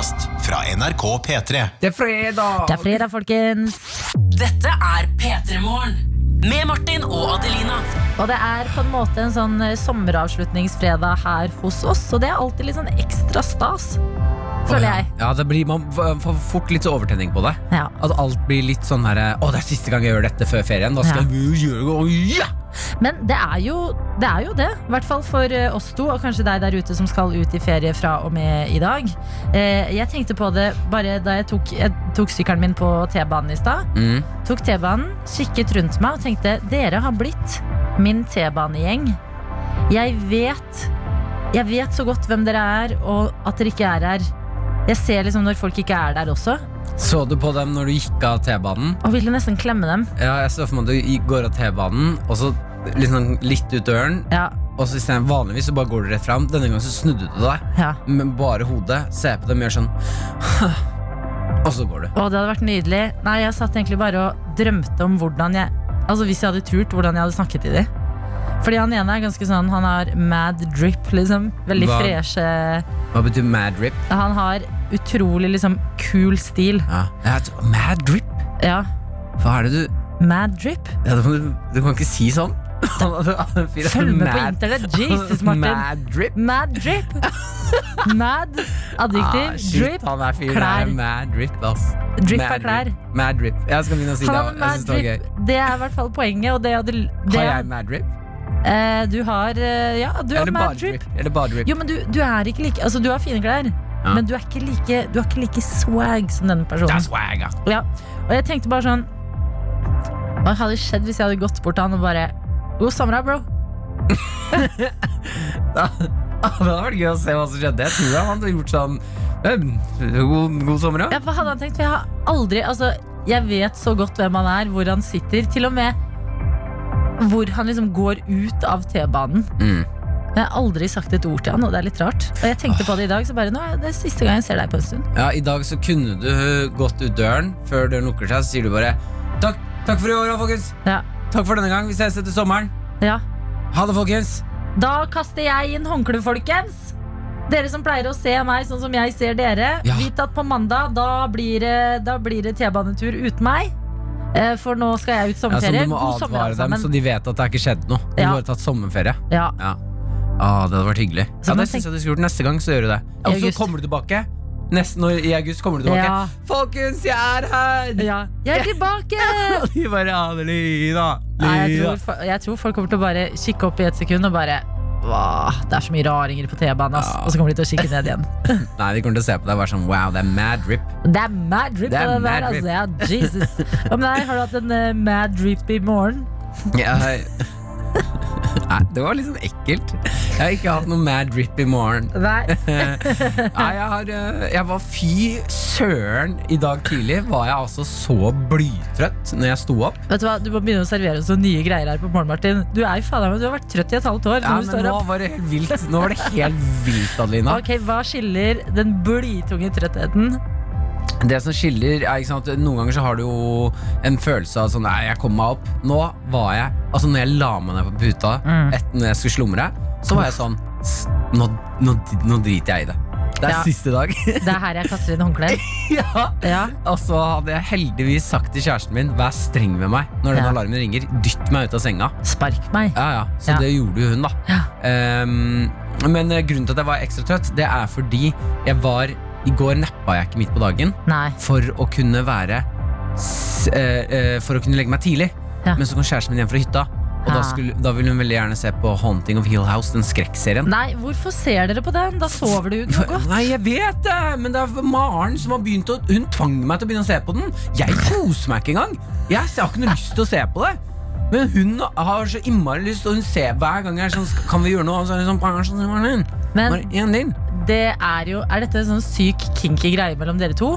podkast fra NRK P3. Det er fredag! Det er fredag, folkens. Dette er P3 Morgen. Med Martin og Adelina. Og det er på en måte en sånn eh, sommeravslutningsfredag her hos oss, og det er alltid litt sånn ekstra stas. Føler jeg. Ja, det blir, Man får fort litt overtenning på det. Ja. At alt blir litt sånn her Å, det er siste gang jeg gjør dette før ferien. Da skal Ja. vi jo gjøre det. Ja! Men det er jo det, er jo det. I hvert fall for eh, oss to, og kanskje deg der ute som skal ut i ferie fra og med i dag. Eh, jeg tenkte på det bare da jeg tok, jeg tok sykkelen min på T-banen i stad. Mm. Tok T-banen, kikket rundt meg og tenkte dere har blitt min T-banegjeng. Jeg vet Jeg vet så godt hvem dere er, og at dere ikke er her. Jeg ser liksom når folk ikke er der også, Så du på dem når du gikk av T-banen? og ville nesten klemme dem. Ja, jeg ser for meg at du går av T-banen, og så sånn, litt ut døren. Ja, Og så stedet Vanligvis så bare går du rett fram. Denne gangen så snudde du deg ja. med bare hodet. Ser på dem, gjør sånn Og så går du. Å, det hadde vært nydelig. Nei, jeg satt egentlig bare og drømte om hvordan jeg Altså hvis jeg hadde turt, hvordan jeg hadde snakket til dem. Fordi han ene er ganske sånn Han har mad drip, liksom. Veldig Hva? freshe Hva betyr mad drip? Han har utrolig liksom kul stil. Ja. Vet- mad drip? Ja. Hva er det du Mad drip. ja, du, du kan ikke si sånn. Følg med på internett. Jesus, Martin. Mad drip. Mad drip. Mad. Adjektiv. Ah, shit, drip. han er fyren er mad drip, ass. Drip Mad er klær. Drip. Mad drip. Jeg skal begynne å si det. Jeg det var gøy. Det er i hvert fall poenget. Og det hadde, det, Har jeg mad drip? eh, du har eh, Ja, du har mad drip. Eller bare drip? Jo, men du, du er ikke like Altså, du har fine klær, Ja. men du er ikke like Du har ikke like swag som denne Det personen. er swag, ja. Ja. Og jeg tenkte bare sånn Hva hadde skjedd hvis jeg hadde gått bort til han og bare God sommer, bro. da, Det hadde vært gøy å se hva som skjedde. Jeg tror han hadde gjort sånn «Eh, God, god sommer, Ja, hva hadde han tenkt? For jeg har aldri Altså, jeg vet så godt hvem han er, hvor han sitter. Til og med hvor han liksom går ut av T-banen. Mm. Jeg har aldri sagt et ord til han, og det er litt rart. Og jeg tenkte på det i dag, så bare Nå er det siste gang jeg ser deg på en stund. Ja, I dag så kunne du gått ut døren før døren lukker seg. Så sier du bare takk, takk for i år, folkens. Ja. Takk for denne gang. Vi ses etter sommeren. ja. Ha det, folkens. Da kaster jeg inn håndkleet, folkens. Dere som pleier å se meg sånn som jeg ser dere, Ja. vit at på mandag da blir det, det T-banetur uten meg. Eh, For nå skal jeg ut Ja, så sommerferie. du må God advare dem, så de vet at det er ikke skjedd noe. Du Ja. har tatt sommerferie. Ja. Ja. Ah, det hadde vært hyggelig. Så Ja, det synes jeg du skulle gjort Neste gang så gjør du det. Og så kommer du tilbake. Neste, når, I august kommer du tilbake. Ja. Folkens, jeg er her! ja. Jeg er tilbake! Og de bare Adelina. Nei, jeg, tror, jeg tror folk kommer til å bare kikke opp i et sekund og bare det er så mye raringer på T-banen. Ja. Og så kommer de til å kikke ned igjen. Nei, de kommer til å se på deg og være sånn Wow, det er mad drip. Det er mad drip Det er den mad der, altså. Ja, Jesus. Hva med deg? Har du hatt en uh, mad drip i morgen? Ja, Nei, det var litt sånn ekkelt. Jeg har ikke hatt noe mad drip i morgen. Nei. Nei, jeg, har, øh, jeg var fy søren i dag tidlig. Var jeg altså så blytrøtt når jeg sto opp. Vet Du hva, du må begynne å servere oss noen nye greier her på morgen, Martin. Du er jo faen meg, du har vært trøtt i et halvt år. Ja, men står nå var det helt vilt. Nå var det helt vilt, Adelina. Ok, Hva skiller den blytunge trøttheten? Det som skiller er, sant, Noen ganger så har du jo en følelse av sånn Nei, jeg kom meg opp. Nå var jeg Altså når jeg la meg ned på puta Mm. etter når jeg skulle slumre, så var jeg sånn Nå, nå, nå driter jeg i det. Det er Ja. siste dag. Det er her jeg kaster inn håndkleet. ja. Ja. Og så hadde jeg heldigvis sagt til kjæresten min Vær streng med meg når den Ja. alarmen ringer. Dytt meg ut av senga. Spark meg. Ja, ja, Så det gjorde jo hun, da. Ehm, men eh, grunnen til at jeg var ekstra trøtt, det er fordi jeg var I går nappa jeg ikke midt på dagen Nei. for å kunne være s eh, eh, For å kunne legge meg tidlig. Ja. Men så kom kjæresten min hjem fra hytta. Og da, Ah. skulle, da ville hun veldig gjerne se på Haunting of Hill House, den skrekkserien. Nei, hvorfor ser dere på den? Da sover du jo ikke noe godt. Nei, jeg vet det, men det er Maren som har begynt å Hun tvang meg til å begynne å se på den. Jeg koser meg ikke engang. Jeg har ikke noe lyst til å se på det. Men hun har så innmari lyst, og hun ser hver gang jeg er sånn "Skal- Kan vi gjøre noe? Og så er hun sånn "Bare sånn, Men bare din. det er jo Er dette en sånn syk kinky greie mellom dere to?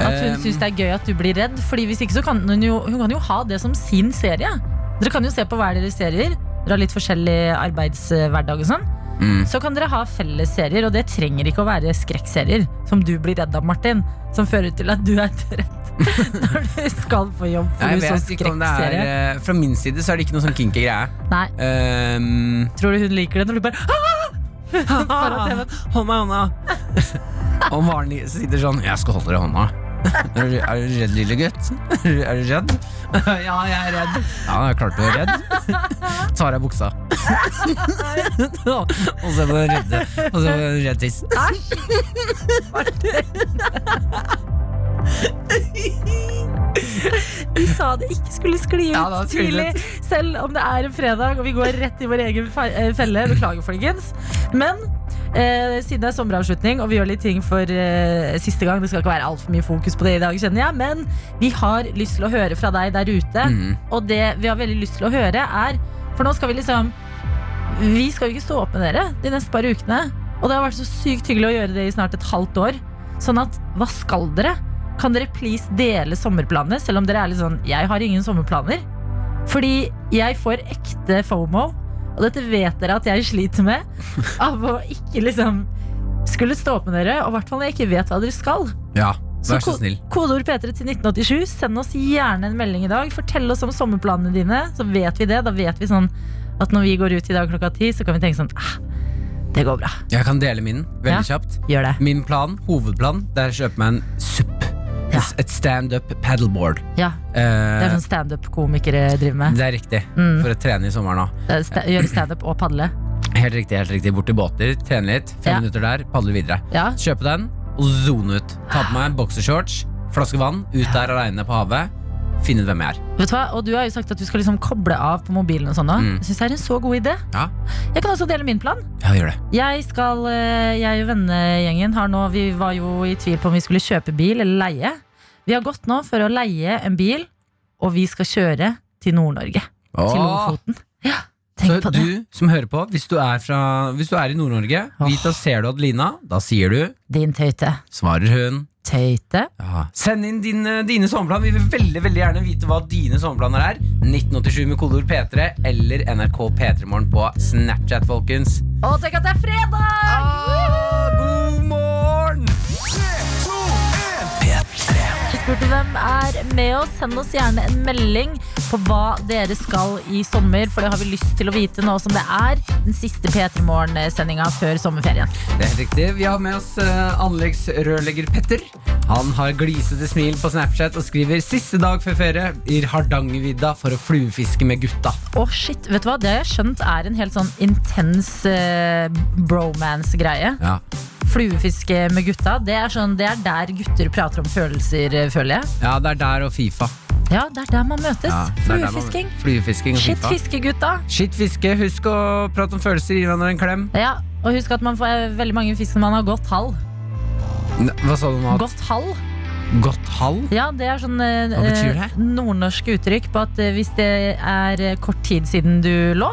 At hun Um, syns det er gøy at du blir redd? Fordi hvis ikke så kan hun jo, hun kan jo ha det som sin serie. Dere kan jo se på hver deres serier. Dere har litt forskjellig arbeidshverdag og sånn. Mm. Så kan dere ha felles serier, og det trenger ikke å være skrekkserier. Som du blir redd av, Martin. Som fører til at du er trett når du skal på jobb. For Jeg du så vet ikke om det er eh, Fra min side så er det ikke noe sånn kinky greie. Nei, Um, tror du hun liker det når du bare «Ah!» Hold meg i hånda. Og Maren sitter sånn Jeg skal holde deg i hånda. Er du, er du redd, lille gutt? Er du, redd? Ja, jeg er redd. Ja, jeg er klart du er redd. Tar av buksa. Og så på den redde Og så på den redd tiss. Vi sa det ikke skulle skli ut Ja, tidlig, selv om det er en fredag og vi går rett i vår egen eh, felle. Beklager, folkens. Men eh, siden det er sommeravslutning og vi gjør litt ting for eh, siste gang, det skal ikke være altfor mye fokus på det i dag, kjenner jeg, men vi har lyst til å høre fra deg der ute. Mm. Og det vi har veldig lyst til å høre, er For nå skal vi liksom Vi skal jo ikke stå opp med dere de neste par ukene. Og det har vært så sykt hyggelig å gjøre det i snart et halvt år. Sånn at, hva skal dere? Kan dere please dele sommerplanene, selv om dere er litt sånn Jeg har ingen sommerplaner. Fordi jeg får ekte FOMO, og dette vet dere at jeg sliter med, av å ikke liksom skulle stå opp med dere, og i hvert fall når jeg ikke vet hva dere skal. Ja, vær så så snill. Kodeord P3 til 1987. Send oss gjerne en melding i dag. Fortell oss om sommerplanene dine, så vet vi det. Da vet vi sånn at når vi går ut i dag klokka ti, så kan vi tenke sånn ah, Det går bra. Jeg kan dele min veldig Ja. kjapt. Gjør det. Min plan, hovedplan, det er å kjøpe meg en SUP. Ja. Et standup paddleboard. Ja, Det er Eh, sånn standup-komikere driver med. det er riktig. Mm. For å trene i sommeren òg. St Gjøre standup og padle. Helt riktig, helt riktig. Bort til båter, trene litt. Fem Ja. minutter der, padle videre. Ja, Kjøpe den og zone ut. Ta på meg en boksershorts, flaske vann, ut der aleine på havet. Finne ut hvem jeg er. vet du hva? Og du har jo sagt at du skal liksom koble av på mobilen og sånn. Mm. Jeg synes det er en så god idé. Ja, Jeg kan også dele min plan. ja gjør det. Jeg skal, eh, jeg og vennegjengen har nå Vi var jo i tvil på om vi skulle kjøpe bil eller leie. Vi har gått nå for å leie en bil, og vi skal kjøre til Nord-Norge. Til Lofoten. Ja, tenk Så på det. du som hører på, hvis du er, fra, hvis du er i Nord-Norge, Åh. vit at ser du Adelina, da sier du, Din tøyte. svarer hun. Tøyte. Ja. Send inn dine, dine sommerplaner. Vi vil veldig veldig gjerne vite hva dine sommerplaner er. 1987 med kodeord P3 eller NRK P3morgen på Snapchat, folkens. Å, tenk at det er fredag! god morgen! Spurte hvem er med oss. Send oss gjerne en melding på hva dere skal i sommer, for det har vi lyst til å vite nå som det er den siste P3 Morgen-sendinga før sommerferien. Det er helt riktig. Vi har med oss uh, anleggsrørlegger Petter. Han har glisete smil på Snapchat og skriver 'siste dag før ferie i Hardangervidda for å fluefiske med gutta'. Å shit, vet du hva? Det har jeg skjønt er en helt sånn intens uh, bromance-greie. Ja. Fluefiske med gutta, det er, sånn, det er der gutter prater om følelser, eh, føler jeg. ja, det er der og Fifa. Ja, det er der man møtes. Ja, Fluefisking. Fluefisking og Shit, Fifa. fiskegutta. Shit fiske. Husk å prate om følelser. Gi hverandre en klem. Ja, og husk at man får eh, veldig mange fisk når man har gått hall. Ne, Hva sa du nå? Godt hall. Godt hall? Ja, det er sånn eh, Hva betyr det? eh, nordnorsk uttrykk på at eh, hvis det er eh, kort tid siden du lå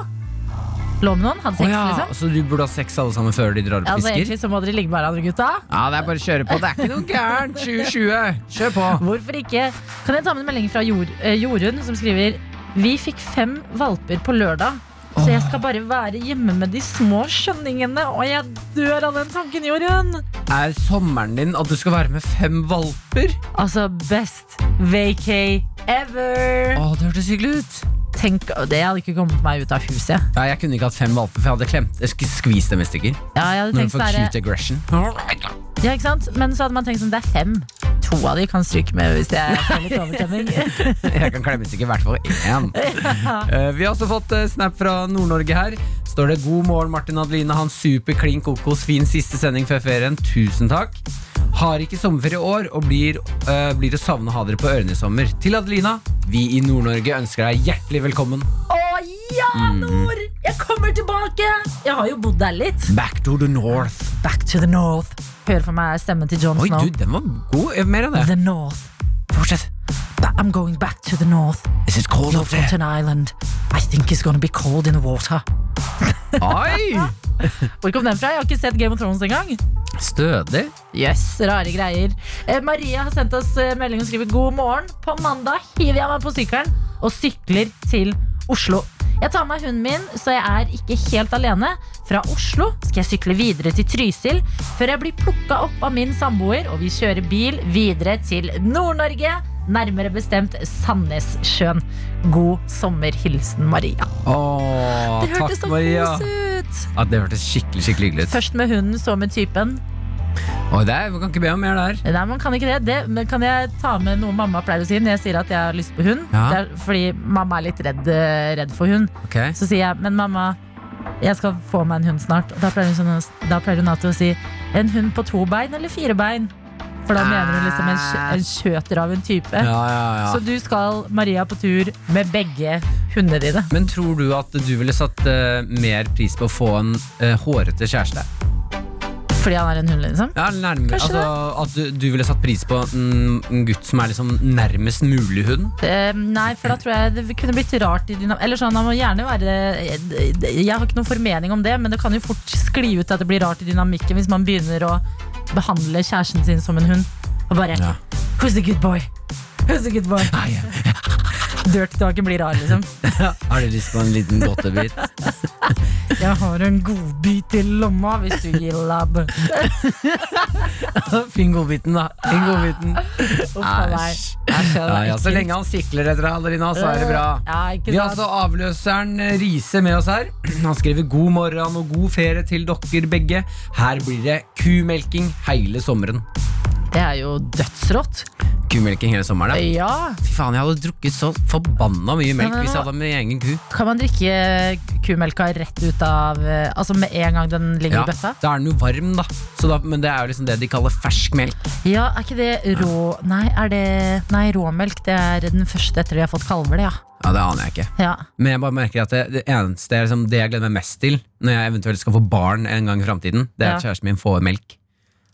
Lå med noen, hadde Å sex, ja, liksom. Så du burde ha sex alle sammen før de drar og Altså, fisker? egentlig så må dere ligge med hverandre, gutta. Ja, det er bare å kjøre på. Det er ikke noe gærent. 2020. Kjør på. Hvorfor ikke? Kan jeg ta med en melding fra Jor, eh, Jorunn som skriver Vi fikk fem valper på lørdag. Så jeg skal bare være hjemme med de små skjønningene, og jeg dør av den tanken, Jorunn! Er sommeren din at du skal være med fem valper? Altså, best vacay ever! Å, det hørtes hyggelig ut. Tenk, Det hadde ikke kommet meg ut av huset. Nei, jeg kunne ikke hatt fem valper, for jeg hadde klemt Jeg skulle skvist dem i stykker. Ja, jeg hadde Når du tenkt får sånn cute aggression. Ja, ikke sant? Men så hadde man tenkt sånn, det er fem. To av de kan stryke med hvis jeg får litt overtenning. Jeg kan klemme i stykker i hvert fall én. Eh, vi har også fått eh, snap fra Nord-Norge her. Står det 'God morgen, Martin Adeline'. Han super klin kokos. Fin siste sending før ferien. Tusen takk. Har ikke sommerferie i år og blir, eh, blir å savne å ha dere på ørene i sommer. Til Adelina, vi i Nord-Norge ønsker deg hjertelig velkommen. Å ja, Nord! Jeg kommer tilbake! Jeg har jo bodd der litt. Back to the north. Back to the north. Hør for meg stemmen til Jon Oi, Snow. du, den var god. Mer av det. The north. Fortsett. I'm going back to the north. Is it cold up there? an Island. I think it's gonna be cold in the water. Oi! Hvor kom den fra? Jeg har ikke sett Game of Thrones engang. Stødig. Yes, rare greier. Eh, Maria har sendt oss eh, melding og skriver God morgen. På mandag hiver jeg meg på sykkelen og sykler til Oslo. Jeg tar med hunden min, så jeg er ikke helt alene. Fra Oslo skal jeg sykle videre til Trysil, før jeg blir plukka opp av min samboer, og vi kjører bil videre til Nord-Norge. Nærmere bestemt Sandnessjøen. God sommer. Hilsen Maria. Åh, Det hørtes takk, så Maria. kos ut. Ja, det hørtes skikkelig skikkelig hyggelig ut. Først med hunden, så med typen. Oi, det er, vi kan ikke be om mer der. Nei, man kan ikke det. det. Men kan jeg ta med noe mamma pleier å si når jeg sier at jeg har lyst på hund? Ja. Det er fordi mamma er litt redd, eh, redd for hund. Okay. Så sier jeg, men mamma, jeg skal få meg en hund snart. Og da pleier hun, sånn, da pleier hun alltid å si en hund på to bein eller fire bein. For da mener hun liksom en, en kjøter av en type. Ja, ja, ja. Så du skal, Maria, på tur med begge hundene dine. Men tror du at du ville satt uh, mer pris på å få en uh, hårete kjæreste? Fordi han er en hund, liksom. Ja, nærmere, altså, At du, du ville satt pris på en, en gutt som er liksom nærmest mulig hund? Eh, nei, for da tror jeg det kunne blitt rart Eller sånn, han må gjerne være Jeg har ikke noen formening om det, men det kan jo fort skli ut at det blir rart i dynamikken hvis man begynner å behandle kjæresten sin som en hund. Og bare Ja. Who's the good boy? Who's the good boy? Dirty talken blir rar, liksom. Har du lyst på en liten godtebit? Jeg har en godbit i lomma hvis du gir lab. Finn godbiten, da. Finn godbiten. Æsj. Ja, Ja, så lenge han sikler etter deg, Adelina, så er det bra. Ja, Vi har altså avløseren eh, Riise med oss her. Han skriver 'God morgen og god ferie til dere begge'. Her blir det kumelking hele sommeren. Det er jo dødsrått. Kumelken hele sommeren, ja. Ja. Fy faen, jeg hadde drukket så forbanna mye melk hvis jeg hadde med egen ku. Kan man drikke kumelka rett ut av eh, Altså med en gang den ligger Ja, i bøtta? da er den jo varm, da. Så da. Men det er jo liksom det de kaller fersk melk. Ja, er ikke det rå Nei, er det Nei, råmelk. Det er den første etter de har fått kalver, det, ja. Ja, Det aner jeg ikke. ja. Men jeg bare merker at det, det eneste liksom, det jeg gleder meg mest til når jeg eventuelt skal få barn en gang i framtiden, det er at Ja. kjæresten min får melk.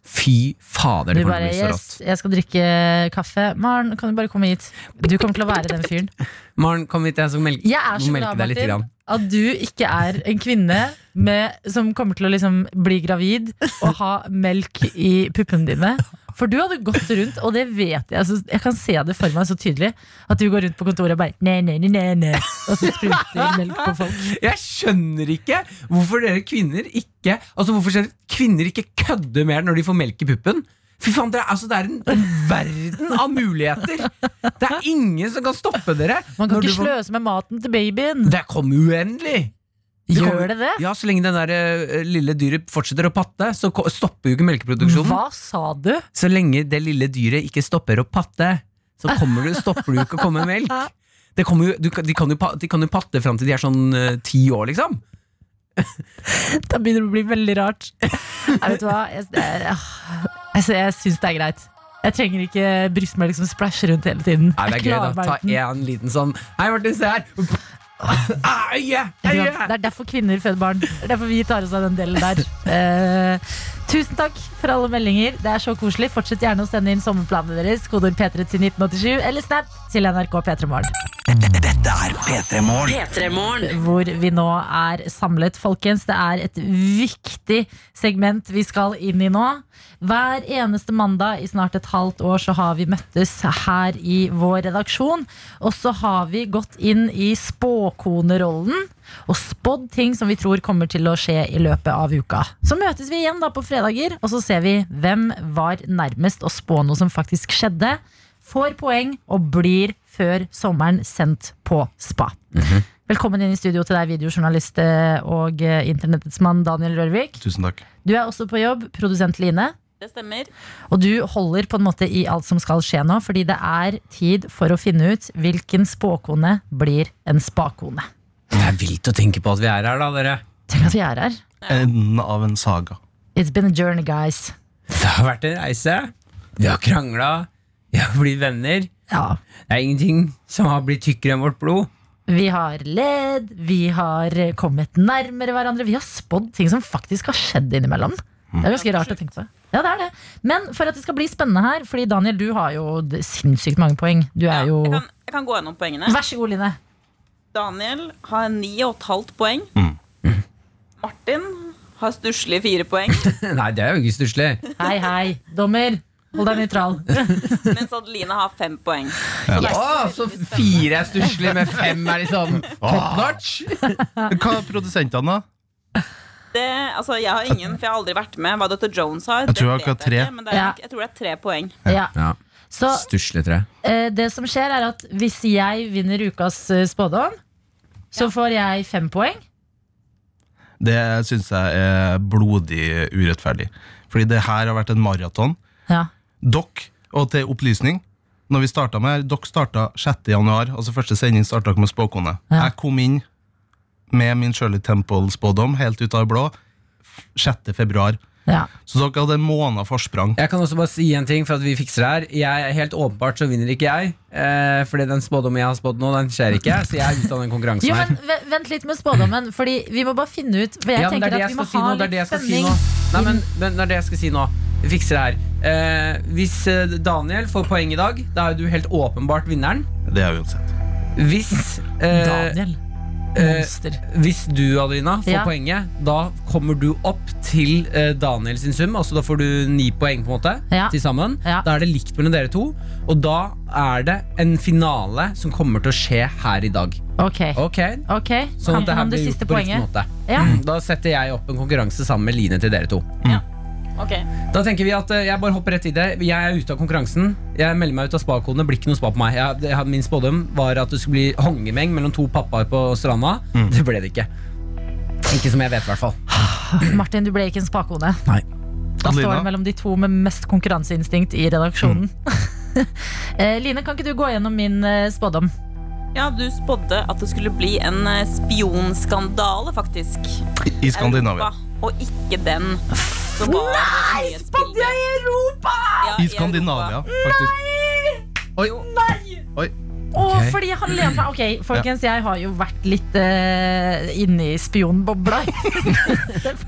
Fy fader, det kommer til å bli så yes, jeg skal drikke kaffe. Maren, kan du bare komme hit? Du kommer til å være den fyren. Maren, kom hit, jeg skal melke, Jeg er så glad, deg litt. Martin, Grann. at du ikke er en kvinne med, som kommer til å liksom bli gravid og ha melk i puppene dine. For du hadde gått rundt, og det vet jeg. Altså, jeg kan se det for meg så tydelig. At du går rundt på kontoret og bare ne, ne, ne, ne, Og så spruter melk på folk. Jeg skjønner ikke hvorfor dere kvinner ikke Altså hvorfor kvinner ikke kødder mer når de får melk i puppen. Fy faen, det er, altså, det er en, en verden av muligheter! Det er ingen som kan stoppe dere. Man kan ikke sløse får- med maten til babyen. Det kommer uendelig! Det Gjør kommer- det det? Ja, Så lenge den der eh, lille dyret fortsetter å patte, så stopper jo ikke melkeproduksjonen. Hva sa du? Så lenge det lille dyret ikke stopper å patte, så kommer du, stopper du ikke å komme melk. Det jo, du, de, kan jo, de kan jo patte fram til de er sånn eh, ti år, liksom. Da begynner det å bli veldig rart. Jeg vet du hva Jeg, jeg, jeg, jeg syns det er greit. Jeg trenger ikke brystmelk som splæsjer rundt hele tiden. Nei, det er gøy, da. Ta en liten sånn Hei, Martin, se her! Øye! Det er derfor kvinner føder barn. Det er derfor vi tar oss av den delen der. Eh, tusen takk for alle meldinger. Det er så koselig. Fortsett gjerne å sende inn sommerplanene deres. Kodord P3 til 1987 eller Snap til NRK P3 Morgen. Dette er P3 Morgen. Hvor vi nå er samlet. Folkens, det er et viktig segment vi skal inn i nå. Hver eneste mandag i snart et halvt år så har vi møttes her i vår redaksjon. Og så har vi gått inn i spåkonerollen og spådd ting som vi tror kommer til å skje i løpet av uka. Så møtes vi igjen da på fredager, og så ser vi hvem var nærmest å spå noe som faktisk skjedde. Får poeng og blir før sommeren sendt på spa. Velkommen inn i studio til deg, videojournalist eh, og eh, internettets mann Daniel Rørvik. Tusen takk. Du er også på jobb, produsent Line. Det stemmer. Og du holder på en måte i alt som skal skje nå, fordi det er tid for å finne ut hvilken spåkone blir en spakone. Det er vilt å tenke på at vi er her, da, dere. Tenk at vi er her. Enden av en saga. It's been a journey, guys. Det har vært en reise. Vi har krangla. Vi har blitt venner. Ja. Det er ingenting som har blitt tykkere enn vårt blod. Vi har ledd, vi har kommet nærmere hverandre. Vi har spådd ting som faktisk har skjedd innimellom. Det er ganske rart å tenke på. Ja, det er det. Men for at det skal bli spennende her, fordi Daniel, du har jo sinnssykt mange poeng. Du er jo jeg, kan, jeg kan gå gjennom poengene. Vær så god, Line. Daniel har ni og et halvt poeng. Mm. Martin har stusslige fire poeng. Nei, det er jo ikke stusslig. Hei, hei. Dommer, hold deg nøytral. mens Adeline har fem poeng. Åh, så fire er stusslig, med fem er liksom top notch. Hva er produsentene, da? Det, altså, jeg har ingen, for jeg har aldri vært med. Hva Dr. Jones har, Jeg tror det jeg har tre. men det er, Ja. jeg tror det er tre poeng. Ja. Ja, Så eh, det som skjer, er at hvis jeg vinner ukas eh, spådom, så får jeg fem poeng. Det syns jeg er blodig urettferdig. Fordi det her har vært en maraton. Ja. Dere, og til opplysning Når vi startet med her, Dere starta 6. januar, altså første sending starta dere med spåkone. Ja. Jeg kom inn med min Shirley Temple-spådom helt ut av det blå 6. februar. ja. Så dere hadde en måned forsprang. Jeg kan også bare si en ting for at vi fikser det her. Jeg, helt åpenbart så vinner ikke jeg. Eh, fordi den spådommen jeg har spådd nå, den skjer ikke. Så jeg er ute av den konkurransen Jo, her. men Vent litt med spådommen, Fordi vi må bare finne ut For jeg Ja, det tenker er det at jeg vi må skal si ha nå. Det er det jeg litt spenning. si nå. Nei, men, men det er det jeg skal si nå. Vi fikser det her. Eh, hvis eh, Daniel får poeng i dag, da er jo du helt åpenbart vinneren. Det er uansett. Hvis eh, Daniel. eh, Monster. Hvis du, Adelina, får Ja. poenget, da kommer du opp til eh, Daniel sin sum. Altså Da får du ni poeng på en måte Ja. til sammen. Ja. Da er det likt mellom dere to. Og da er det en finale som kommer til å skje her i dag. Ok, Ok? ok Sånn Kan at det her om det blir siste gjort på riktig poenget? måte. Ja. Da setter jeg opp en konkurranse sammen med Line til dere to. Ok. Da tenker vi at eh, Jeg bare hopper rett i det. Jeg er ute av konkurransen. Jeg melder meg ut av spakodene. Blir ikke noe spa på meg. Jeg, det, min spådom var at det skulle bli hongemeng mellom to pappaer på stranda. Det ble det ikke. Ikke som jeg vet, i hvert fall. Martin, du ble ikke en spakone Nei. Da står Adelina? det mellom de to med mest konkurranseinstinkt i redaksjonen Eh, Line, kan ikke du gå gjennom min eh, spådom? Ja, du spådde at det skulle bli en eh, spionskandale, faktisk. I Skandinavia. Europa, og ikke den som var Nei, Spania i Europa! Ja, I Skandinavia, faktisk. Oi. Oi. Å, Ok. fordi han lener seg Ok, folkens, jeg har jo vært litt uh, inne i spionbobla.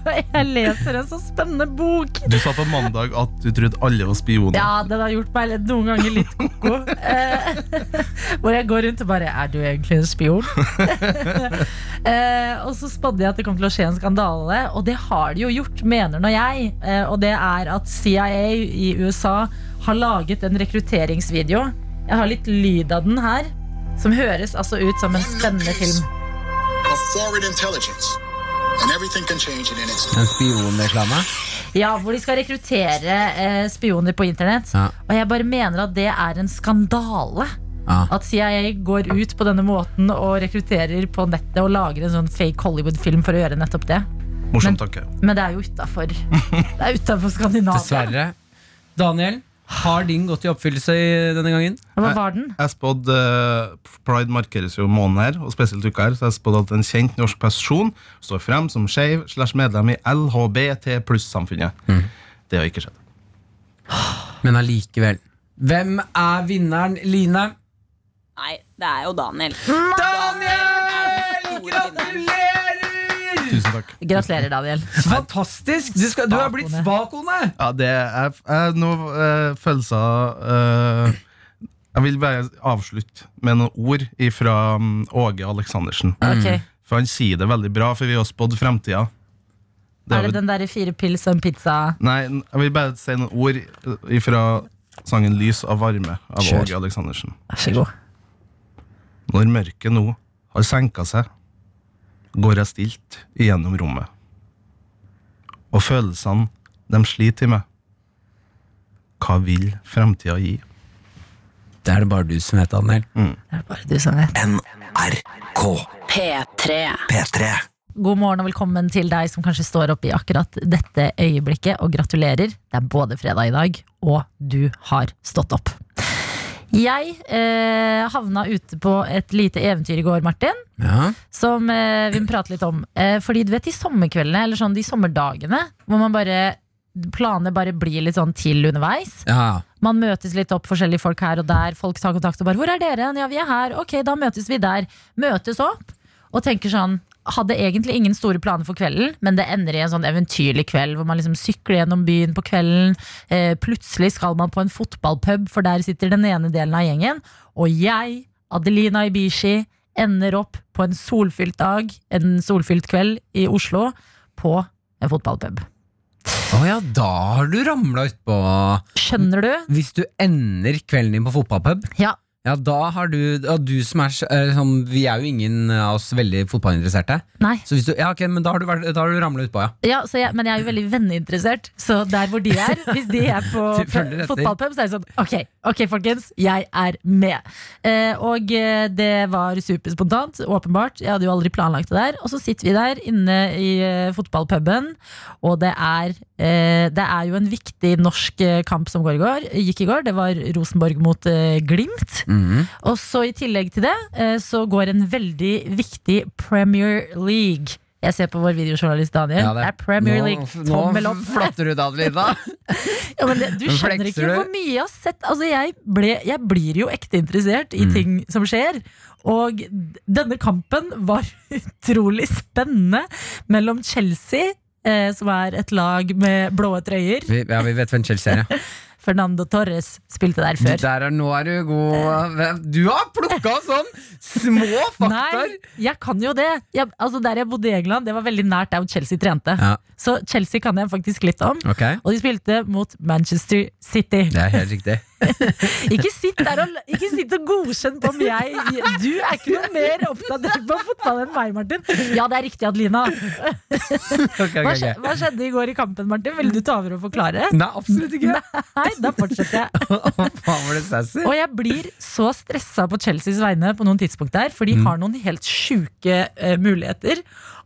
Jeg leser en så spennende bok. Du sa på mandag at du trodde alle var spioner. Ja, den har gjort meg noen ganger litt koko. Uh, hvor jeg går rundt og bare Er du egentlig en spion? uh, og så spådde jeg at det kom til å skje en skandale, og det har de jo gjort, mener nå jeg. Og det er at CIA i USA har laget en rekrutteringsvideo. Jeg har litt lyd av den her, som høres altså ut som en spennende film. of forward intelligence, and everything can change in an instant. En spionreklame. Ja, Hvor de skal rekruttere eh, spioner på internett. Ja. Og jeg bare mener at det er en skandale. Ja. At CIA går ut på denne måten og rekrutterer på nettet og lager en sånn fake Hollywood-film for å gjøre nettopp det. Morsom Men- tanke. Men det er jo utafor. Det er utenfor Skandinavia. Dessverre. Daniel, har din gått i oppfyllelse i denne gangen? Hva var den? Jeg spådde uh, Pride markeres jo måneden her, og spesielt uka her, så jeg spådde at en kjent norsk person står frem som skeiv slash medlem i LHBT pluss-samfunnet. Det har ikke skjedd. Men allikevel. Hvem er vinneren, Line? Nei, det er jo Daniel. Daniel! Gratulerer! Tusen takk. Gratulerer, Daniel. Fantastisk! Du, skal, du har blitt spakone! Ja, det er, er noe uh, følelser eh, Jeg vil bare avslutte med noen ord fra Åge Aleksandersen. Okay. For han sier det veldig bra, for vi har spådd fremtida. Det Er det den derre fire pils og en pizza? Nei, jeg vil bare si noen ord fra sangen 'Lys av varme' av Kjør. Åge Aleksandersen. Vær så god. Når mørket nå har senka seg, går jeg stilt igjennom rommet. Og følelsene, de sliter i meg. Hva vil fremtida gi? Det er det bare du som vet, Daniel. Det er det bare du som vet. NRK P3. P3. God morgen og velkommen til deg som kanskje står oppe i akkurat dette øyeblikket, og gratulerer. Det er både fredag i dag, og du har stått opp. Jeg eh, havna ute på et lite eventyr i går, Martin, Ja. som eh, vi må prate litt om. Eh, fordi du vet de sommerkveldene, eller sånn de sommerdagene, hvor man bare Planene bare blir litt sånn til underveis. ja. Man møtes litt opp, forskjellige folk her og der. Folk tar kontakt og bare 'Hvor er dere?' Ja, vi er her. Ok, da møtes vi der. Møtes opp og tenker sånn Hadde egentlig ingen store planer for kvelden, men det ender i en sånn eventyrlig kveld hvor man liksom sykler gjennom byen på kvelden. Eh, plutselig skal man på en fotballpub, for der sitter den ene delen av gjengen. Og jeg, Adelina Ibishi, ender opp på en solfylt dag, en solfylt kveld i Oslo, på en fotballpub. Å ja, da har du ramla utpå. Skjønner du? Hvis du ender kvelden din på fotballpub, Ja. Ja, da har du Og du som er så- sånn Vi er jo ingen av oss veldig fotballinteresserte. Nei. Så hvis du Ja, ok, men da har du, vært- da har du ramla utpå, ja. Ja, så jeg, men jeg er jo veldig venneinteressert, så der hvor de er, hvis de er på De følger etter. fotballpub, så er det sånn ok, ok, folkens, jeg er med. Eh, og eh, det var superspontant, åpenbart. Jeg hadde jo aldri planlagt det der. Og så sitter vi der inne i eh, fotballpuben, og det er, eh, det er jo en viktig norsk eh, kamp som går i går, gikk i går. Det var Rosenborg mot eh, Glimt. Mhm. Og så i tillegg til det eh, så går en veldig viktig Premier League. Jeg ser på vår videojournalist Daniel. Ja, det, er Premier nå- League. Nå opp. flotter du deg, Adelina. Ja, men det, du Nå skjønner ikke du. hvor mye jeg har sett. Altså, jeg, ble, jeg blir jo ekte interessert i Mm. ting som skjer. Og denne kampen var utrolig spennende mellom Chelsea, eh, som er et lag med blåe trøyer. Vi, ja, vi vet hvem Chelsea er, ja. Fernando Torres spilte der før. Der er, nå er du god. Du har plukka sånn små fakta! Nei, jeg kan jo det. Jeg, altså Der jeg bodde i England, det var veldig nært der hvor Chelsea trente. Ja. Så Chelsea kan jeg faktisk litt om. Okay. Og de spilte mot Manchester City. det er helt riktig. Ikke sitt der og, ikke sitt og godkjenn på om jeg Du er ikke noe mer oppdatert på fotball enn meg, Martin. Ja, det er riktig, Adelina. okay, Hva, ok, skje, hva skjedde i går i kampen, Martin? Vil du ta over og forklare? Nei, absolutt ikke. Nei, da fortsetter jeg. Og jeg blir så stressa på Chelseas vegne på noen tidspunkt der, for de Mm. har noen helt sjuke uh, muligheter.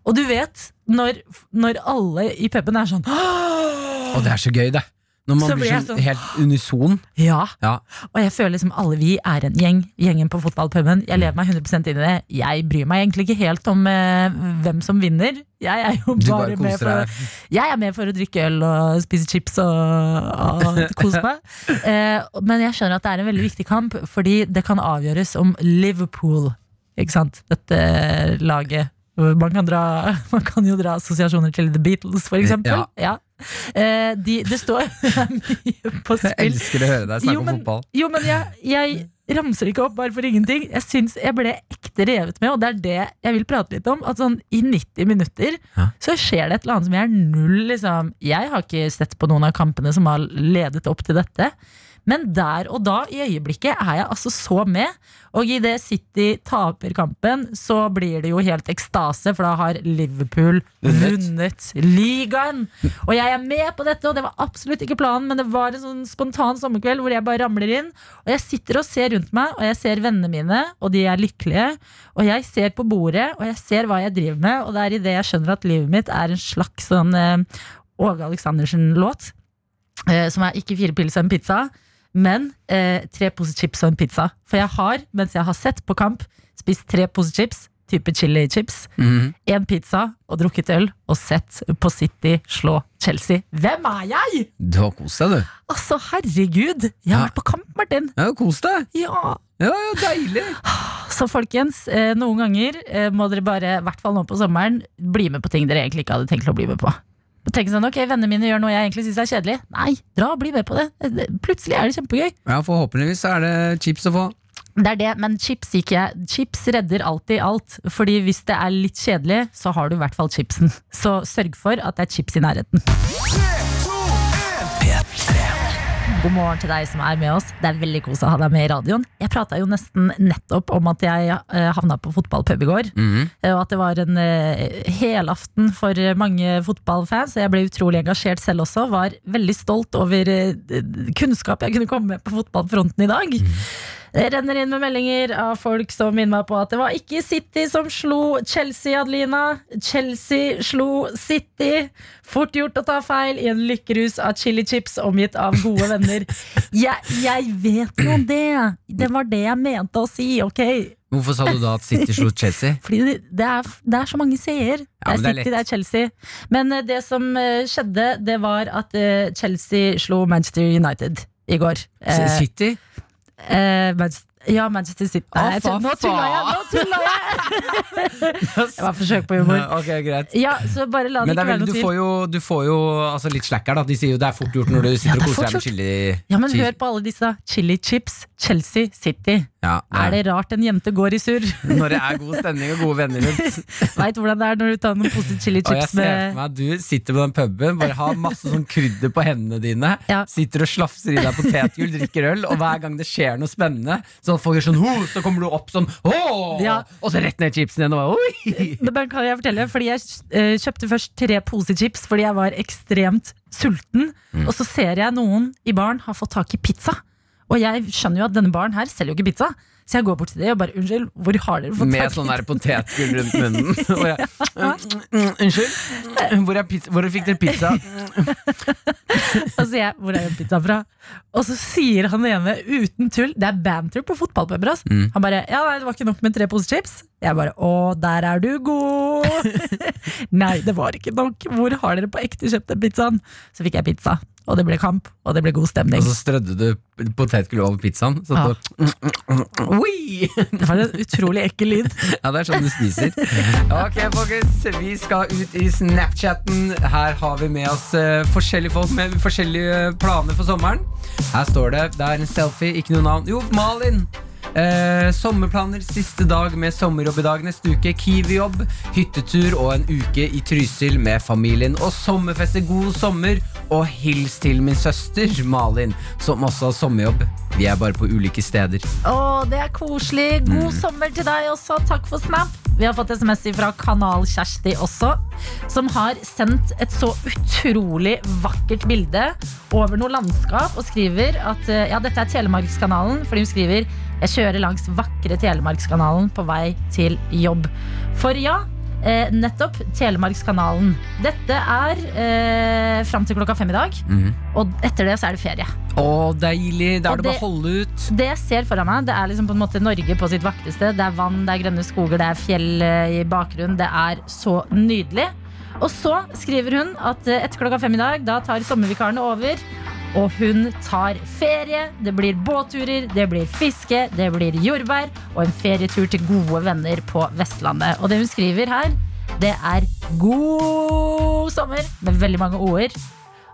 Og du vet, når, når alle i puben er sånn Og det er så gøy, det. Når man Så blir sånn sånn- helt unison. Ja. Ja. Og jeg føler liksom alle vi er en gjeng. Gjengen på fotballpuben. Jeg lever meg 100% inn i det. Jeg bryr meg egentlig ikke helt om eh, hvem som vinner. Jeg er jo bare, bare med for, jeg er med for å drikke øl og spise chips og, og kose meg. Eh, men jeg skjønner at det er en veldig viktig kamp, fordi det kan avgjøres om Liverpool. Ikke sant? Dette laget. Man kan, dra, man kan jo dra assosiasjoner til The Beatles, for eksempel. Ja. Eh, de, det står mye på spill. Jeg elsker å høre deg snakke om fotball. Jo, men jeg, jeg ramser ikke opp bare for ingenting. Jeg syns jeg ble ekte revet med, og det er det jeg vil prate litt om. At sånn i 90 minutter Ja. så skjer det et eller annet som jeg er null liksom Jeg har ikke sett på noen av kampene som har ledet opp til dette. Men der og da, i øyeblikket, er jeg altså så med. Og idet City taper kampen, så blir det jo helt ekstase, for da har Liverpool Vunnet. ligaen. Og jeg er med på dette, og det var absolutt ikke planen, men det var en sånn spontan sommerkveld hvor jeg bare ramler inn. Og jeg sitter og ser rundt meg, og jeg ser vennene mine, og de er lykkelige. Og jeg ser på bordet, og jeg ser hva jeg driver med, og det er idet jeg skjønner at livet mitt er en slags sånn eh, Åge Aleksandersen-låt. Eh, som er ikke fire pils og en pizza, men eh, tre poser chips og en pizza. For jeg har, mens jeg har sett på kamp, spist tre poser chips, type chili chips, én en pizza og drukket øl, og sett på City slå Chelsea. Hvem er jeg?! Du har kost deg, du. Altså, herregud! Jeg har Ja. vært på kamp, Martin! Ja, kos deg. Ja! Ja, ja, deilig. Så folkens, eh, noen ganger eh, må dere bare, i hvert fall nå på sommeren, bli med på ting dere egentlig ikke hadde tenkt å bli med på. Tenk sånn, ok, Vennene mine gjør noe jeg egentlig syns er kjedelig. Nei, dra og bli med på det. Eh, Plutselig er det kjempegøy. Ja, Forhåpentligvis er det chips å få. Det er det, men chips gikk jeg Chips redder alltid alt. Fordi hvis det er litt kjedelig, så har du i hvert fall chipsen. Så sørg for at det er chips i nærheten. God morgen til deg som er med oss. Det er veldig kos å ha deg med i radioen. Jeg prata jo nesten nettopp om at jeg eh, havna på fotballpub i går. Mm -hmm. Og at det var en eh, helaften for eh, mange fotballfans. Jeg ble utrolig engasjert selv også. Var veldig stolt over kunnskap jeg kunne komme med på fotballfronten i dag. Det renner inn med meldinger av folk som minner meg på at det var ikke City som slo Chelsea, Adelina. Chelsea slo City. Fort gjort å ta feil i en lykkerus av chili chips omgitt av gode venner. Jeg, jeg vet jo det! Det var det jeg mente å si, ok? Hvorfor sa du da at City slo Chelsea? Fordi det, er, det er så mange seere. Ja, det er City, det er Chelsea. Men eh, det som eh, skjedde, det var at eh, Chelsea slo Manchester United i går. City? Eh, Manchester, ja, Manchester City. Nei, jeg nå tulla jeg! Nå tulla jeg! det var forsøk på humor. Ok, greit. Ja, så bare la det Men det ikke være du får jo, du får jo altså litt slack her, da. De sier jo det er fort gjort når du sitter ja, og er koser deg med chili. Ja, men hør på alle disse. Chili chips, Chelsea City. Ja, Er det rart en jente går i surr? Når det er god stemning og gode venner rundt. Veit hvordan det er når du tar noen pose chili chips med meg du sitter på den puben, bare har masse sånn krydder på hendene dine. Ja. Sitter og slafser i deg potetgull, drikker øl, og hver gang det skjer noe spennende, så folk gjør sånn «Ho!» så kommer du opp sånn «Åh!» Ja. Og så rett ned chipsen igjen og bare oi! Men kan jeg fortelle, fordi jeg eh, kjøpte først tre poser chips fordi jeg var ekstremt sulten. Mm. Og så ser jeg noen i baren har fått tak i pizza. Og jeg skjønner jo at denne baren her selger jo ikke pizza. Så jeg går bort til det og bare unnskyld, hvor har dere fått Med tak i sånn der potetgull rundt munnen. Og jeg, «Mm, mm, Unnskyld, hvor, pizza, hvor fikk dere pizza? Og så sier jeg, hvor er den pizza fra? Og så sier han ene uten tull, det er banter på fotballpuber, altså. Mm. Han bare, ja nei, det var ikke nok med tre poser chips. Jeg bare, å, der er du god! nei, det var ikke nok. Hvor har dere på ekte kjøpt den pizzaen? Så fikk jeg pizza, og det ble kamp, og det ble god stemning. Og så strødde du potetgull over pizzaen. Så Ja. Det var en utrolig ekkel lyd. Ja, det er sånn du spiser. Ok, folkens. Vi skal ut i Snapchatten. Her har vi med oss uh, forskjellige folk med forskjellige planer for sommeren. Her står det Det er en selfie, ikke noe navn. Jo, Malin. Eh, sommerplaner siste dag med sommerjobb i dag neste uke. Kiwi-jobb, hyttetur og en uke i Trysil med familien. Og sommerfeste. God sommer, og hils til min søster Malin, som også har sommerjobb. Vi er bare på ulike steder. Å, det er koselig. God sommer til deg også. Takk for snap. Vi har fått SMS fra Kanal-Kjersti også, som har sendt et så utrolig vakkert bilde over noe landskap og skriver at eh, ja, dette er Telemarkskanalen, fordi hun skriver jeg kjører langs vakre Telemarkskanalen på vei til jobb. For ja, eh, nettopp Telemarkskanalen. Dette er eh, fram til klokka fem i dag, og etter det så er det ferie. Å, deilig! Da er det bare å holde ut. Det jeg ser foran meg, det er liksom på en måte Norge på sitt vakreste. Det er vann, det er grønne skoger, det er fjell eh, i bakgrunnen. Det er så nydelig. Og så skriver hun at eh, etter klokka fem i dag, da tar sommervikarene over. Og hun tar ferie. Det blir båtturer, det blir fiske, det blir jordbær og en ferietur til gode venner på Vestlandet. Og det hun skriver her, det er god sommer med veldig mange ord.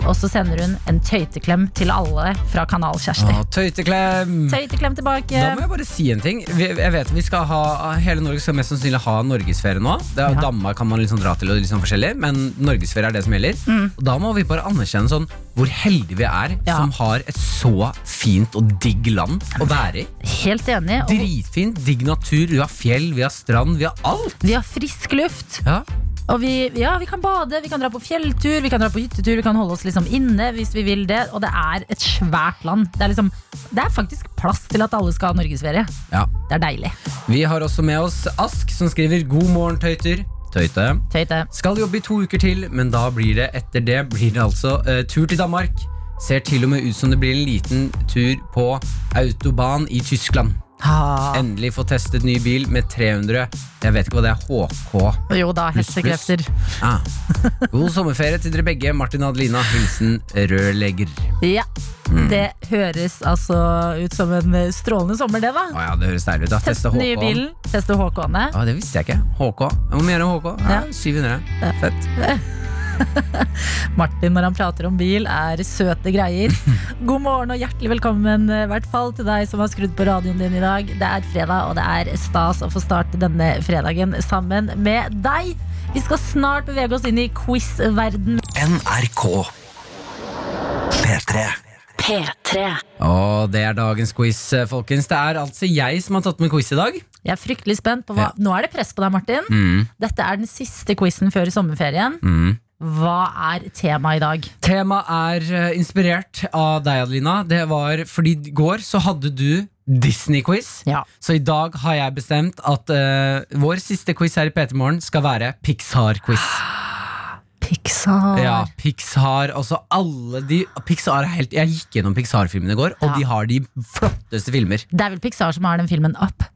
Og så sender hun en tøyteklem til alle fra Kanal Kjersti. Å, tøyteklem! Tøyteklem tilbake. Da må jeg bare si en ting. Jeg vet vi skal ha Hele Norge skal mest sannsynlig ha norgesferie nå. Det er, Ja. Danmark kan man liksom dra til, og liksom forskjellig men norgesferie er det som gjelder. Og da må vi bare anerkjenne sånn hvor heldige vi er. Ja. som har et så fint og digg land å være i. Helt enig. Og Dritfint, digg natur, vi har fjell, vi har strand, vi har alt. vi har frisk luft. Ja. Og vi, ja, vi kan bade, vi kan dra på fjelltur, vi kan dra på hyttetur, vi kan holde oss liksom inne hvis vi vil det. Og det er et svært land. Det er, liksom, det er faktisk plass til at alle skal ha norgesferie. Ja. Det er deilig. Vi har også med oss Ask, som skriver 'God morgen, tøyter'. Tøyte. Tøyte. Skal jobbe i to uker til, men da blir det etter det blir det altså uh, tur til Danmark. Ser til og med ut som det blir en liten tur på autobahn i Tyskland. Ah, Endelig få testet ny bil med 300 Jeg vet ikke hva det er. HK. jo da, hestekrefter. Ah. God sommerferie til dere begge. Martin og Adelina. Hilsen rørlegger. Ja. Det høres altså ut som en strålende sommer, det, da. Å ja, det høres deilig ut. da. Teste nye bilen, teste HK-ene. Ah, det visste jeg ikke. HK. Hvor mye er det HK? Ja, Ja. 700. Ja. Fett. Martin når han prater om bil, er søte greier. God morgen og hjertelig velkommen eh, i hvert fall til deg som har skrudd på radioen din i dag. Det er fredag, og det er stas å få starte denne fredagen sammen med deg. Vi skal snart bevege oss inn i quiz-verden. NRK P3 P3. Og det er dagens quiz, eh, folkens. Det er altså jeg som har tatt med quiz i dag. Jeg er fryktelig spent på hva Nå er det press på deg, Martin. Mm. Dette er den siste quizen før sommerferien. Mm. Hva er temaet i dag? Temaet er eh, inspirert av deg, Adelina. Det var fordi i går så hadde du Disney-quiz. Ja. Så i dag har jeg bestemt at uh, vår siste quiz her i P3 Morgen skal være Pixar-quiz. Pixar. Ja, Pixar, altså alle de Pixar er helt, Jeg gikk gjennom Pixar-filmene i går, og Ja. de har de flotteste filmer. Det er vel Pixar som har den filmen Up?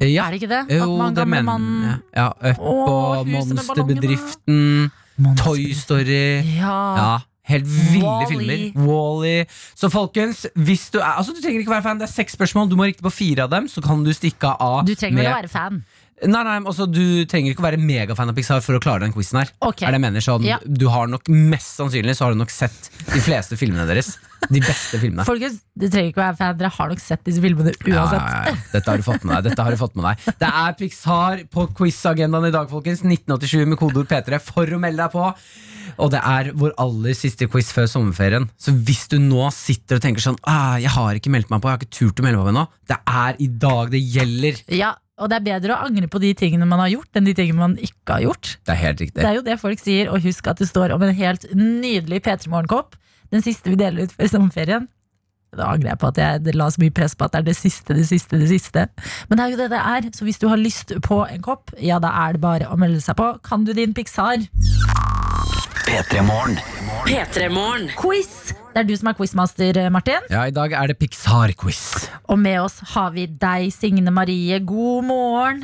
Eh, Ja, Er det ikke det? jo, At man, det mener jeg. ja, Up Åh, og Monsterbedriften, Monster. Toy Story Ja. Ja, helt ville Wall-E. filmer. Wall-E. Så folkens, hvis du er Altså du trenger ikke være fan, det er seks spørsmål. Du må riktig på fire av dem, så kan du stikke av Du trenger vel å være fan. Nei, nei, altså Du trenger ikke å være megafan av Pixar for å klare den quizen her. okay. Er det jeg mener sånn Ja. Du har nok Mest sannsynlig så har du nok sett de fleste filmene deres. De beste filmene. Folkens, du trenger ikke å være fan, dere har nok sett disse filmene uansett. ja, ja. Dette har du fått med deg. Dette har du fått med deg Det er Pixar på quizagendaen i dag, folkens. 1987 med kodeord P3 for å melde deg på. Og det er vår aller siste quiz før sommerferien. Så hvis du nå sitter og tenker sånn ah, Jeg har ikke meldt meg på, jeg har ikke turt å melde meg på ennå. Det er i dag det gjelder. Ja, og det er bedre å angre på de tingene man har gjort, enn de tingene man ikke har gjort. Det er helt riktig. Det er jo det folk sier, og husk at det står om en helt nydelig P3 Morgenkopp. Den siste vi deler ut før sommerferien. Da angrer jeg på at jeg la så mye press på at det er det siste, det siste, det siste. Men det er jo det det er, så hvis du har lyst på en kopp, ja da er det bare å melde seg på. Kan du din Pixar? P3 Morgen. P3morgen. Quiz! Det er du som er quizmaster, Martin. Ja, I dag er det Pixar-quiz. Og med oss har vi deg, Signe Marie. God morgen.